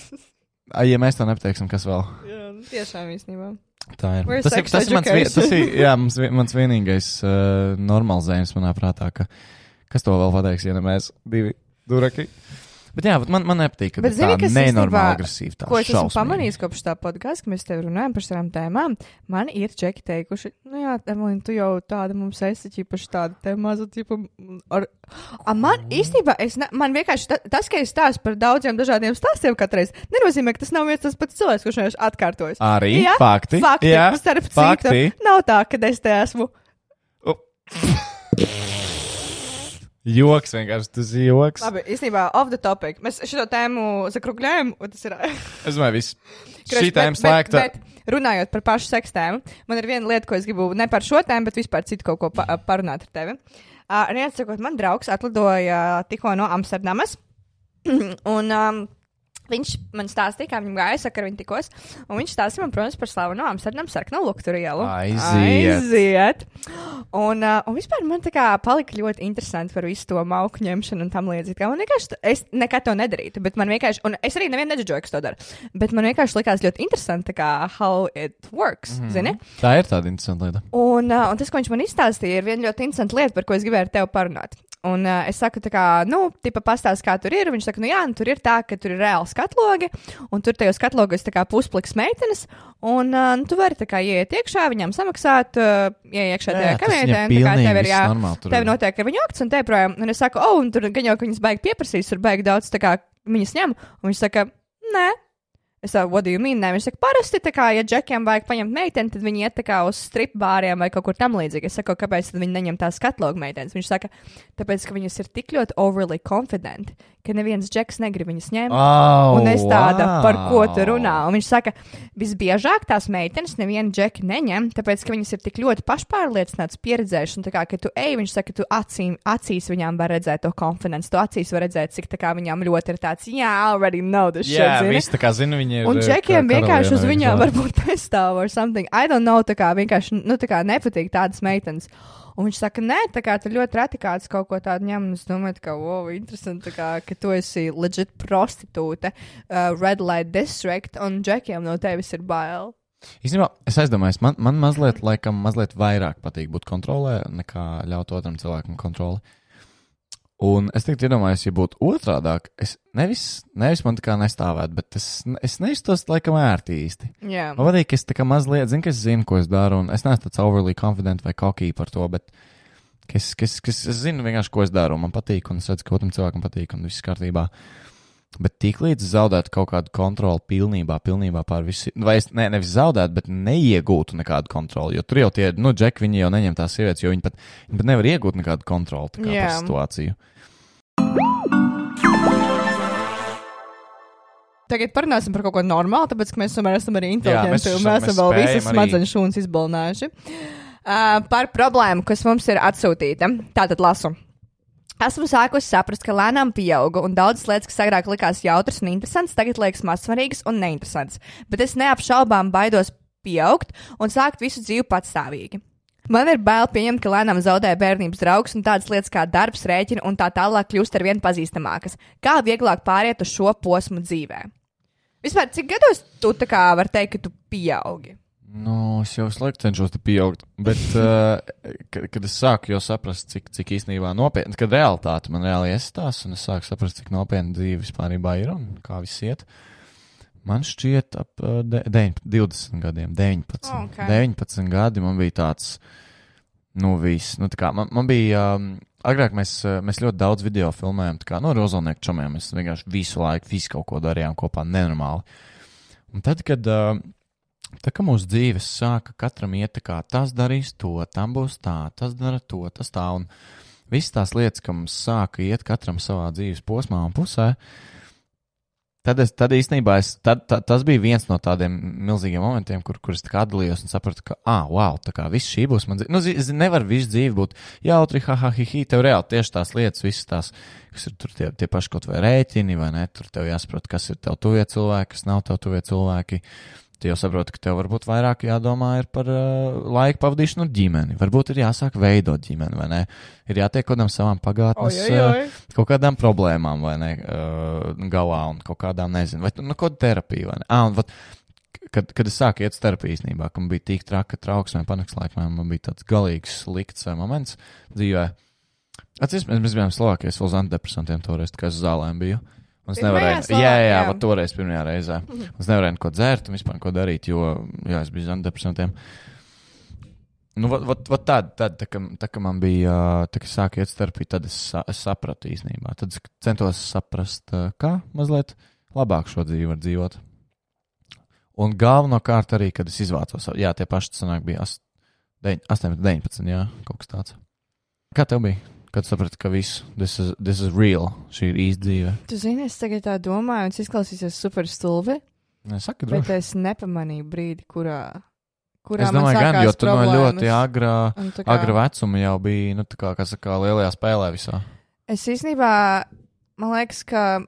ai, ja mēs tā nepateiksim, kas vēl jā, nu, tiešām īstenībā. tā ir. Where's Tas ir, tas ir mans, tas ir, jā, mans, mans vienīgais uh, normalizējums manā prātā, ka kas to vēl pateiks, ja ne mēs divi duraki. Bet jā, man, man nepatīk, ka Bet zini, tā kas nenormāli agresīva. Ko es esmu pamanījis kopš tā podkāsta, ka mēs te runājam par šādām tēmām. Man ir čeki teikuši, nu jā, Evelīna, tu jau tāda mums esi, ķipaši tāda te maza, tipa, ar... A, man īstenībā, es ne, man vienkārši ta, tas, ka es stāstu par daudziem dažādiem stāstiem katreiz, nenozīmē, ka tas nav viens tas pats cilvēks, kurš vienkārši atkārtojas. Arī Jā, fakti. Fakti, jā, starp fakti. citu, nav tā, ka es te esmu. Joks vienkārši, tas ir joks. Labi, īstenībā, off the topic. Mēs šo tēmu zakrukļējam, un tas ir. Es domāju, viss. Šī tēma slēgta. Bet, bet runājot par pašu seksu tēmu, man ir viena lieta, ko es gribu ne par šo tēmu, bet vispār citu kaut ko pa, parunāt ar tevi. Uh, Viens sakot, man draugs atlidoja tikko no Amsterdamas. un um, viņš man stāstīja, kā viņam gāja, saka, ar viņu tikos. Un viņš stāstīja man, protams, par slavenu Amsterdamas sarkanu luktur ielu. Aiziet. Aiziet. Un, uh, un vispār man tā kā palika ļoti interesanti par visu to mauku ņemšanu un tam līdzīgi. Man vienkārši, es nekad to nedarītu, bet man vienkārši, un es arī nevienu neģeģoju, kas to dara, bet man vienkārši likās ļoti interesanti, tā kā how it works, mm zini? Tā ir tāda interesanta lieta. Un, uh, un tas, ko viņš man izstāstīja, ir viena ļoti interesanta lieta, par ko es gribēju ar tevi parunāt. Un uh, es saku, tā kā, nu, tipa pastāst, kā tur ir. Viņš saka, nu, jā, nu, tur ir tā, ka tur ir reāli skatlogi, un tur tajos skatlogos tā kā puspliks meitenes, un uh, nu, tu vari tā kā ieiet iekšā, viņām samaksāt, uh, ieiekšā tajā kabinetē, viņam un tā kā tev ir jā. normāli Tev ir. notiek ar viņu akts, un te projām, un es saku, oh, un tur gan jau, ka viņas baigi pieprasīs, tur baigi daudz, tā kā viņas ņem, un viņš saka, nē. Es saku, what do you mean? Nē, viņš saka, parasti, kā, ja džekiem vajag paņemt meiteni, tad viņi iet kā uz strip bāriem vai kaut kur tam līdzīgi. Es saku, kāpēc viņi neņem tās skatlogu meitenes? Viņš saka, tāpēc, ka viņas ir tik ļoti overly confident, ka neviens džeks negrib viņas ņemt. Oh, Un es tāda, wow. par ko tu runā? Un viņš saka, visbiežāk tās meitenes nevienu džeku neņem, tāpēc, ka viņas ir tik ļoti pašpārliecinātas, pieredzējušas. Un tā kā, kad tu ej, viņš saka, tu acīm, acīs viņām var redzēt to confidence, tu acīs var redzēt, cik tā kā viņām ļoti ir tāds, jā, I already know this shit. Jā, zini?" viss tā kā zina, viņi ir. Un eh, džekiem vienkārši uz viņām varbūt nestāv or something. I don't know, tā kā vienkārši, nu, tā kā nepatīk tādas meitenes. Un viņš saka, nē, tā kā tu ļoti reti kāds kaut ko tādu ņem. un Es domāju, ka, wow, interesanti, kā, ka tu esi legit prostitūte, uh, red light district, un džekiem no tevis ir bail. Īstenībā es aizdomājos, man, man mazliet, laikam, mazliet vairāk patīk būt kontrolē, nekā ļaut otram cilvēkam kontroli. Un es tikai iedomājos, ja būtu otrādāk, es nevis, nevis man tā kā nestāvētu, bet es, es nejustos laikam ērti īsti. Jā, Man patīk, ka es tā kā mazliet zinu, ka es zinu, ko es daru, un es neesmu tāds overly confident vai cocky par to, bet es, es, es, es zinu vienkārši, ko es daru, un man patīk, un es redzu, ka otram cilvēkam patīk, un viss kārtībā. Bet tiklīdz zaudētu kaut kādu kontroli pilnībā, pilnībā pār visu, vai es ne, nevis zaudētu, bet neiegūtu nekādu kontroli, jo tur jau tie, nu, džeki, viņi jau neņem tās sievietes, jo viņi pat, viņi pat nevar iegūt nekādu kontroli tā kā Jā. par situāciju. Tagad parunāsim par kaut ko normālu, tāpēc, ka mēs tomēr esam arī inteliģenti, mēs un esam- mēs esam mēs vēl visas smadzeņu šūnas izbalnājuši. Uh, par problēmu, kas mums ir atsūtīta. Tātad lasu. Esmu sākusi saprast, ka lēnām pieaugu, un daudzas lietas, kas agrāk likās jautras un interesantas, tagad liekas mazsvarīgas un neinteresantas. Bet es neapšaubām baidos pieaugt un sākt visu dzīvi patstāvīgi. Man ir bail pieņemt, ka lēnām zaudēju bērnības draugus un tādas lietas kā darbs, rēķina un tā tālāk kļūst ar vien pazīstamākas. Kā vieglāk pāriet uz šo posmu dzīvē? Vispār, cik gados tu tā kā vari teikt, ka tu pieaugi? Nu, es jau visu laiku cenšos te pieaugt, bet, uh, kad, kad es sāku jau saprast, cik, cik īstenībā nopietni, kad realitāte man reāli iestās, un es sāku saprast, cik nopietna dzīve vispār ir un kā viss iet, man šķiet ap uh, de, deviņ, 20 gadiem, 19. Ok. 19 gadi man bija tāds, nu, viss. Nu, tā kā man, man bija, um, agrāk mēs, uh, mēs ļoti daudz video filmējām, tā kā no rozolnieku čomiem, mēs vienkārši visu laiku, visu kaut ko darījām kopā nenormāli. Un tad, kad uh, Tā kā mūsu dzīves sāka katram iet tā kā tas darīs to, tam būs tā, tas dara to, tas tā. Un visas tās lietas, ka mums sāka iet katram savā dzīves posmā un pusē, tad, es, tad īstenībā es, tad, tad, tas bija viens no tādiem milzīgiem momentiem, kur, kur es atdalījos un sapratu, ka, ah, wow, tā kā viss šī būs man dzīve. Nu, zi, nevar visu dzīvi būt jautri, ha, ha, hi, hi, tev reāli tieši tās lietas, visas tās, kas ir tur tie, tie paši kaut vai rēķini, vai ne, tur tev jāsaprot, kas ir tev tuvie cilvēki, kas nav tev tuvie cilvēki. Tu jau saproti, ka tev varbūt vairāk jādomā ir par uh, laiku pavadīšanu ar ģimeni. Varbūt ir jāsāk veidot ģimeni, vai ne? Ir jātiek kaut kādām savām pagātnes, Ojojoj. uh, kaut kādām problēmām, vai ne? Uh, galā un kaut kādām, nezinu, vai nu, kaut terapija, vai ne? Ah, un, vat, kad, kad es sāku iet terapiju īstenībā, ka man bija tik traka trauksme, panikas man bija tāds galīgs slikts uh, moments dzīvē. Atcerieties, mēs, bijām Slovākijā, es vēl uz antidepresantiem toreiz, es zālēm biju. Un es Pirmajā nevarēju, jā, jā, jā, toreiz pirmajā reizē. Es nevarēju neko dzert un vispār ko darīt, jo, jā, es biju uz antidepresantiem. Nu, vat, vat, vat tad, tad, tā, kā, tā kā man bija, tā kā sāka iet starpī, tad es, es sapratu īstenībā. Tad es centos saprast, kā mazliet labāk šo dzīvi var dzīvot. Un galvenokārt arī, kad es izvācos, jā, tie paši sanāk bija ast- deviņ- 18, 19, jā, kaut kas tāds. Kā tev bija? Kad saprati, ka viss, this is, this is real, šī ir īsta dzīve. Tu zini, es tagad tā domāju, un es izklausīsies super stulbi, saka, bet droši. es nepamanīju brīdi, kurā. kurā Es domāju, gan, jo tu no ļoti agrā, kā- agrā vecuma jau biji, nu, tā kā, kā saka, lielajā spēlē visā. Es īstenībā, man liekas, ka.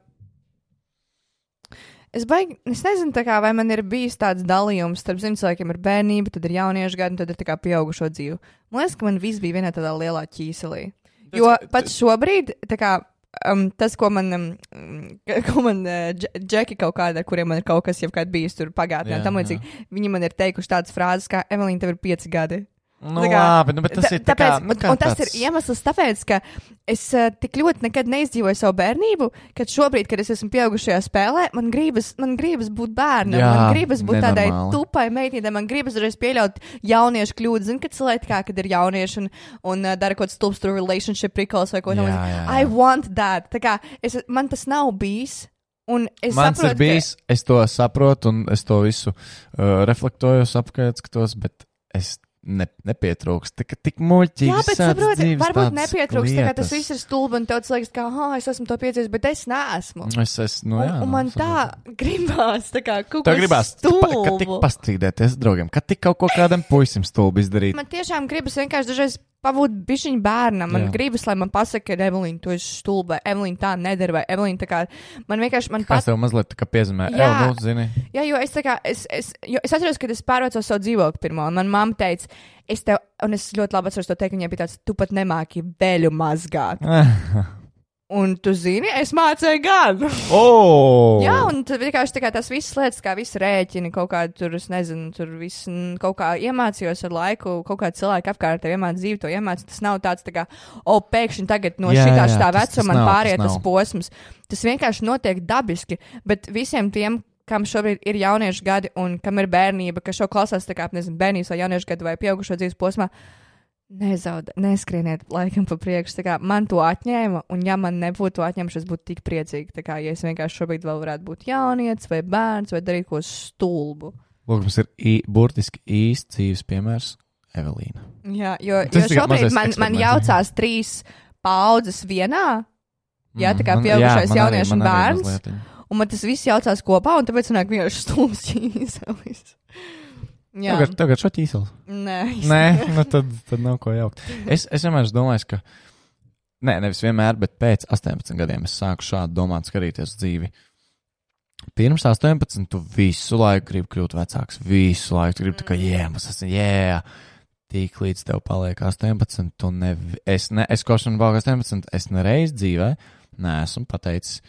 Es, baigi, es nezinu, kā, vai man ir bijis tāds dalījums starp cilvēkiem ar bērnību, tad ir jauniešu gadi, un tad ir tā kā pieaugušo dzīvi. Man liekas, ka man viss bija vienā tādā lielā ķīselī. Jo pat šobrīd, tā kā, um, tas, ko man, um, ko man uh, dž- džeki kaut kāda, ar kuriem man ir kaut kas jau kāds bijis tur pagātnē, tam līdzīgi, viņi man ir teikuši tādas frāzes, kā Evelīna, tev ir pieci gadi. Nu, Tā kā- labi, nu, tas Ta- ir tā kā, tāpēc, nu, kā tas tāds- ir iemesls, tāpēc, ka es uh, tik ļoti nekad neizdzīvoju savu bērnību, ka šobrīd, kad es esmu pieaugušajā spēlē, man gribas, man gribas būt bērnam, Jā, man gribas būt tādai nenormāli. tupai meitītei, man gribas reiz pieļaut jauniešu kļūdu. Zini, kad cilvēki kā, kad ir jaunieši un, un uh, dara kaut kāds stulbs tur relationship prikals vai ko jā. I want that. Tā kā es, man tas nav bijis. Un es Mans saprotu, ir bijis, es to saprotu, un es to visu uh, reflektoju, apskatos, skatos, bet es ne, nepietrūkstu. Tik, tik muļķīgi. Jā, bet visādas saproti, dzīves varbūt nepietrūkst, kā tas viss ir stulbi un tev liekas, ka, ah, es esmu to piedzīvojis, bet es neesmu. Es esmu, nu, Un, jā. un nu, man saprotu. tā gribās, tā kā kaut ko gribās, tu pa- kad tik stulbu. pastrīdēties ar draugiem, kad tik kaut ko kādam puisim stulbi izdarīt. Man tiešām gribas vienkārši dažreiz pabūt bišķiņu bērnam. Man Jā. gribas, lai man pasaka, ka Evelīna, tu esi stulba, Evelīna tā nedara, vai Evelīna tā kā, man vienkārši, man pat, tev mazliet tā kā piezīmē? Jā. Jā, nu, zini. jā, jo es tā kā, es, es, jo es atceros, kad es pārvācu savu dzīvokli pirmo, un man mamma teica, es tev, un es ļoti labi atceros to teikt, viņai bija tāds, tu pat nemāki veļu mazgāt. Un tu zini, es mācīju gan. oh! Jā, un tad vienkārši tas viss lietas, kā viss rēķini, kaut kā tur, es nezinu, tur viss kaut kā iemācījos ar laiku, kaut kā cilvēki apkārt iemācīja dzīvi, to iemācīja. Tas nav tāds, tā kā, o, pēkšņi tagad no Jā, šitā šitā tas- tas vecuma man tas pāriet tas nav. posms. Tas vienkārši notiek dabiski, bet visiem tiem, kam šobrīd ir jauniešu gadi un kam ir bērnība, kas šo klausās, tā kā, nezinu, bērnības vai jauniešu gadu vai pieaugušo dzīves posmā, Nezaud, neskrieniet laikam pa priekšu. Kā Man to atņēma, un ja man nebūtu atņemts, es būtu tik priecīga. Tā kā ja es vienkārši šobrīd vēl varētu būt jaunietis vai bērns vai darīt ko stulbu. Lūk, mums ir ī, burtiski īsts dzīves piemērs Evelīna. Jā, jo, jo šobrīd man, man jaucās trīs paudzes vienā, Jā, tā kā man- pieaugušais jauniešu arī bērns. un man tas viss jaucās kopā, un tāpēc man vienkārši stulbs ķīselis. Jā, Tagad, tagad šo ķīseli. nē, Nē, nu tad, tad nav ko jaukt. Es, es vienmēr domājis, ka. Nē, nevis vienmēr, bet pēc 18 gadiem es sāku šādi domāt, skatīties dzīvi. Pirms 18, tu visu laiku gribi kļūt vecāks. Visu laiku tu gribi tā kā jēmas, esmu jē. Tik līdz tev paliek 18, tu ne, es, ne, es košanu vēl 18, es nereiz dzīvē neesmu pateicis,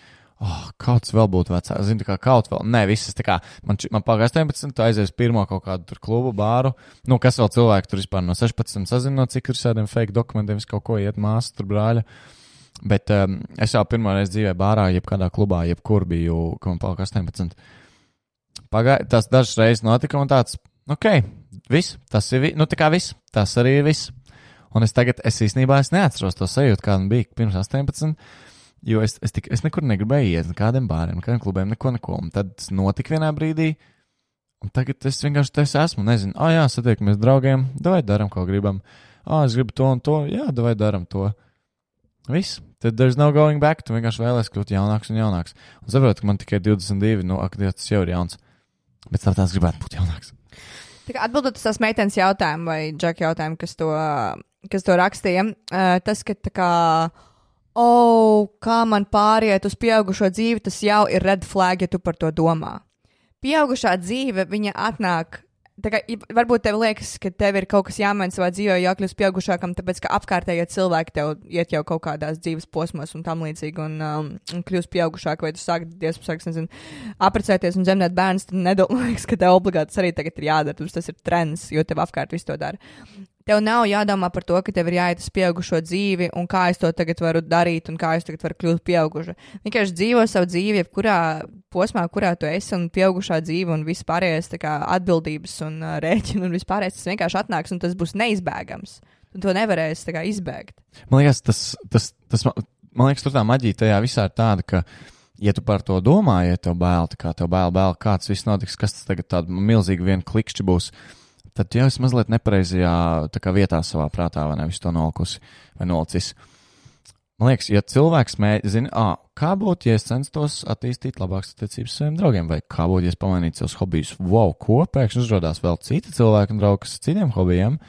Oh, kas vēl būtu vecāks. Zinu, kā kaut vēl. Nē, visas tā kā man, man pagāja 18, tu aizies pirmo kaut kādu tur klubu, bāru. Nu, kas vēl cilvēki tur vispār no 16 sazina, cik ir šādiem fake dokumentiem, kaut ko iet māsas, tur brāļa. Bet um, es jau pirmo reizi dzīvē bārā, jebkādā klubā, jebkur biju, ka man pagāja 18. Pagāja, tas dažas reizes notika un tāds, ok, viss, tas ir, vi- nu tā kā viss, tas arī ir viss. Un es tagad, es īstenībā es neatceros to sajūtu, kāda bija pirms 18. Jo es, es, tik, es nekur negribēju iet, nekādiem bāriem, nekādiem klubiem, neko, neko. Un tad tas notika vienā brīdī, un tagad es vienkārši te esmu, nezinu, ah, jā, satiekamies draugiem, vai darām, ko gribam. Ah, es gribu to un to, jā, vai darām to. Viss. Tad there's no going back. Tu vienkārši vēlēsies kļūt jaunāks un jaunāks. Un saprotu, ka man tikai 22, nu, ak, tas jau ir jauns. Bet starp tās gribētu būt jaunāks. Tā Atbildot uz tās meitenes jautājumu vai džeka jautājumu, kas to, kas to rakstīja, tas, ka tā kā, oh, kā man pāriet uz pieaugušo dzīvi, tas jau ir red flag, ja tu par to domā. Pieaugušā dzīve, viņa atnāk. Kā, varbūt tev liekas, ka tev ir kaut kas jāmaina savā dzīvē, jākļūst pieaugušākam, tāpēc ka apkārtējie cilvēki tev iet jau kaut kādās dzīves posmos un tam līdzīgi, un, um, un kļūst pieaugušāk, vai tu sāki, diezgan apprecēties un dzemdēt bērnus, tad nedomāju, ka tev obligāti tas arī tagad ir jādara. Tas ir trends, jo tev apkārt viss to dara. Tev nav jādomā par to, ka tev ir jāiet uz pieaugušo dzīvi, un kā es to tagad varu darīt, un kā es tagad varu kļūt pieauguša. Vienkārši dzīvo savu dzīvi, jebkurā posmā, kurā tu esi, un pieaugušā dzīve, un viss pārējais tā kā atbildības un uh, rēķina, un viss pārējais tas vienkārši atnāks, un tas būs neizbēgams. Tu to nevarēsi kā izbēgt. Man liekas, tas, tas, tas man, liekas, tur tā maģija tajā visā ir tāda, ka, ja tu par to domā, ja tev bail, kā tev bail, bail, kāds viss notiks, kas tas tagad tāda milzīga viena klikšķi būs, tad tu jau esi mazliet nepareizajā vietā savā prātā, vai ne, visu to nolikusi vai nolicis. Man liekas, ja cilvēks mēģina, ah, kā būtu, ja es censtos attīstīt labākas attiecības saviem draugiem, vai kā būtu, ja es pamainītu savus hobijus, wow, ko pēkšņi uzrādās vēl citi cilvēki un draugi, kas ar citiem hobijiem,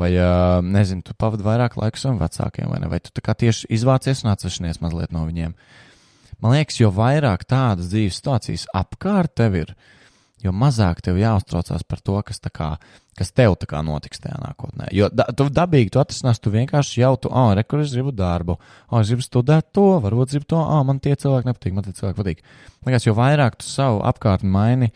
vai, uh, nezinu, tu pavadi vairāk laika saviem vecākiem, vai ne, vai tu tā kā tieši izvācies un atsevišķinies mazliet no viņiem. Man liekas, jo vairāk tādas dzīves situācijas apkārt tev ir, jo mazāk tev jāuztraucās par to, kas, kā, kas tev kā notiks tajā nākotnē. Jo da, tu dabīgi tu atrisinās, tu vienkārši jau tu, ah, oh, rekur, es gribu darbu, ah, oh, es gribu studēt to, varbūt gribu to, ah, oh, man tie cilvēki nepatīk, man tie cilvēki patīk. Liekas, jo vairāk tu savu apkārtni maini,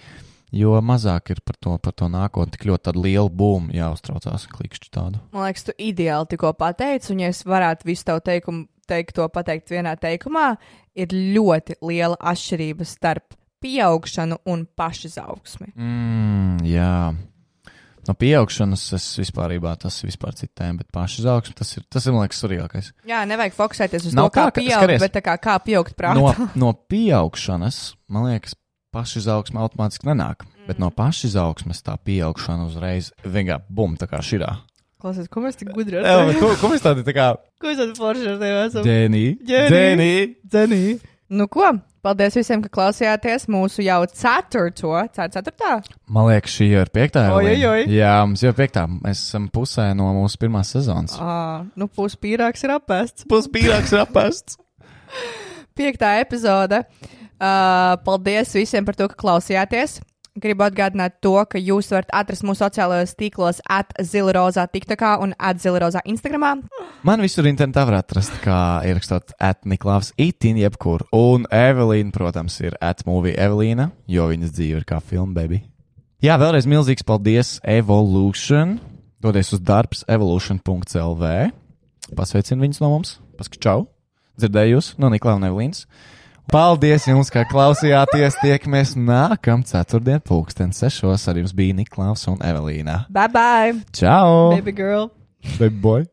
jo mazāk ir par to, par to nākotni tik ļoti tādu lielu būmu jāuztraucās, klikšķi tādu. Man liekas, tu ideāli tikko pateici, un ja es varētu visu tavu teikumu, teikt to pateikt vienā teikumā, ir ļoti liela atšķirība starp pieaugšanu un pašizaugsmi. Mm, jā. No pieaugšanas es vispār, tas ir vispār cita tēma, bet pašizaugsme tas ir, tas ir, man liekas, svarīgākais. Jā, nevajag fokusēties uz Nav to, kā tā, ka- pieaugt, skaties. bet tā kā, kā pieaugt prātā. No, no pieaugšanas, man liekas, pašizaugsme automātiski nenāk, mm. bet no pašizaugsmes tā pieaugšana uzreiz vienkārši bum, tā kā širā. Klausies, ko mēs tik gudri tevi? ko, ko mēs tādi tā kā Ko mēs tādi forši ar tevi esam? Dēnī? Dēnī. Dēnī! Dzenī. Nu ko, paldies visiem, ka klausījāties mūsu jau ceturto, ceturtā? Man liekas, šī jau ir piektā. Oi, oi. Jā, mums jau piektā. Mēs esam pusē no mūsu pirmās sezonas. À, nu, puspīrāks ir apēsts. Puspīrāks ir apests. Piektā epizode. Uh, paldies visiem par to, ka klausījāties. Gribu atgādināt to, ka jūs varat atrast mūsu sociālajos tīklos at zilrozā TikTokā un at zilrozā Instagramā. Man visur internetā var atrast, kā ierakstot atniklāvs itin jebkur. Un Evelīna, protams, ir atmovie Evelīna, jo viņas dzīve ir kā filma, baby. Jā, vēlreiz milzīgs paldies Evolution. Dodies uz darbs evolution.lv. Pasveicinu viņus no mums. Čau! Dzirdējus no Niklausa un Evelīnas. Paldies jums, ka klausījāties. Tiekamies nākamā ceturtdienā, pulksten sešos. Ar jums bija Niklaus un Evelīna. Bye bye, Čau! baby girl! Baby boy!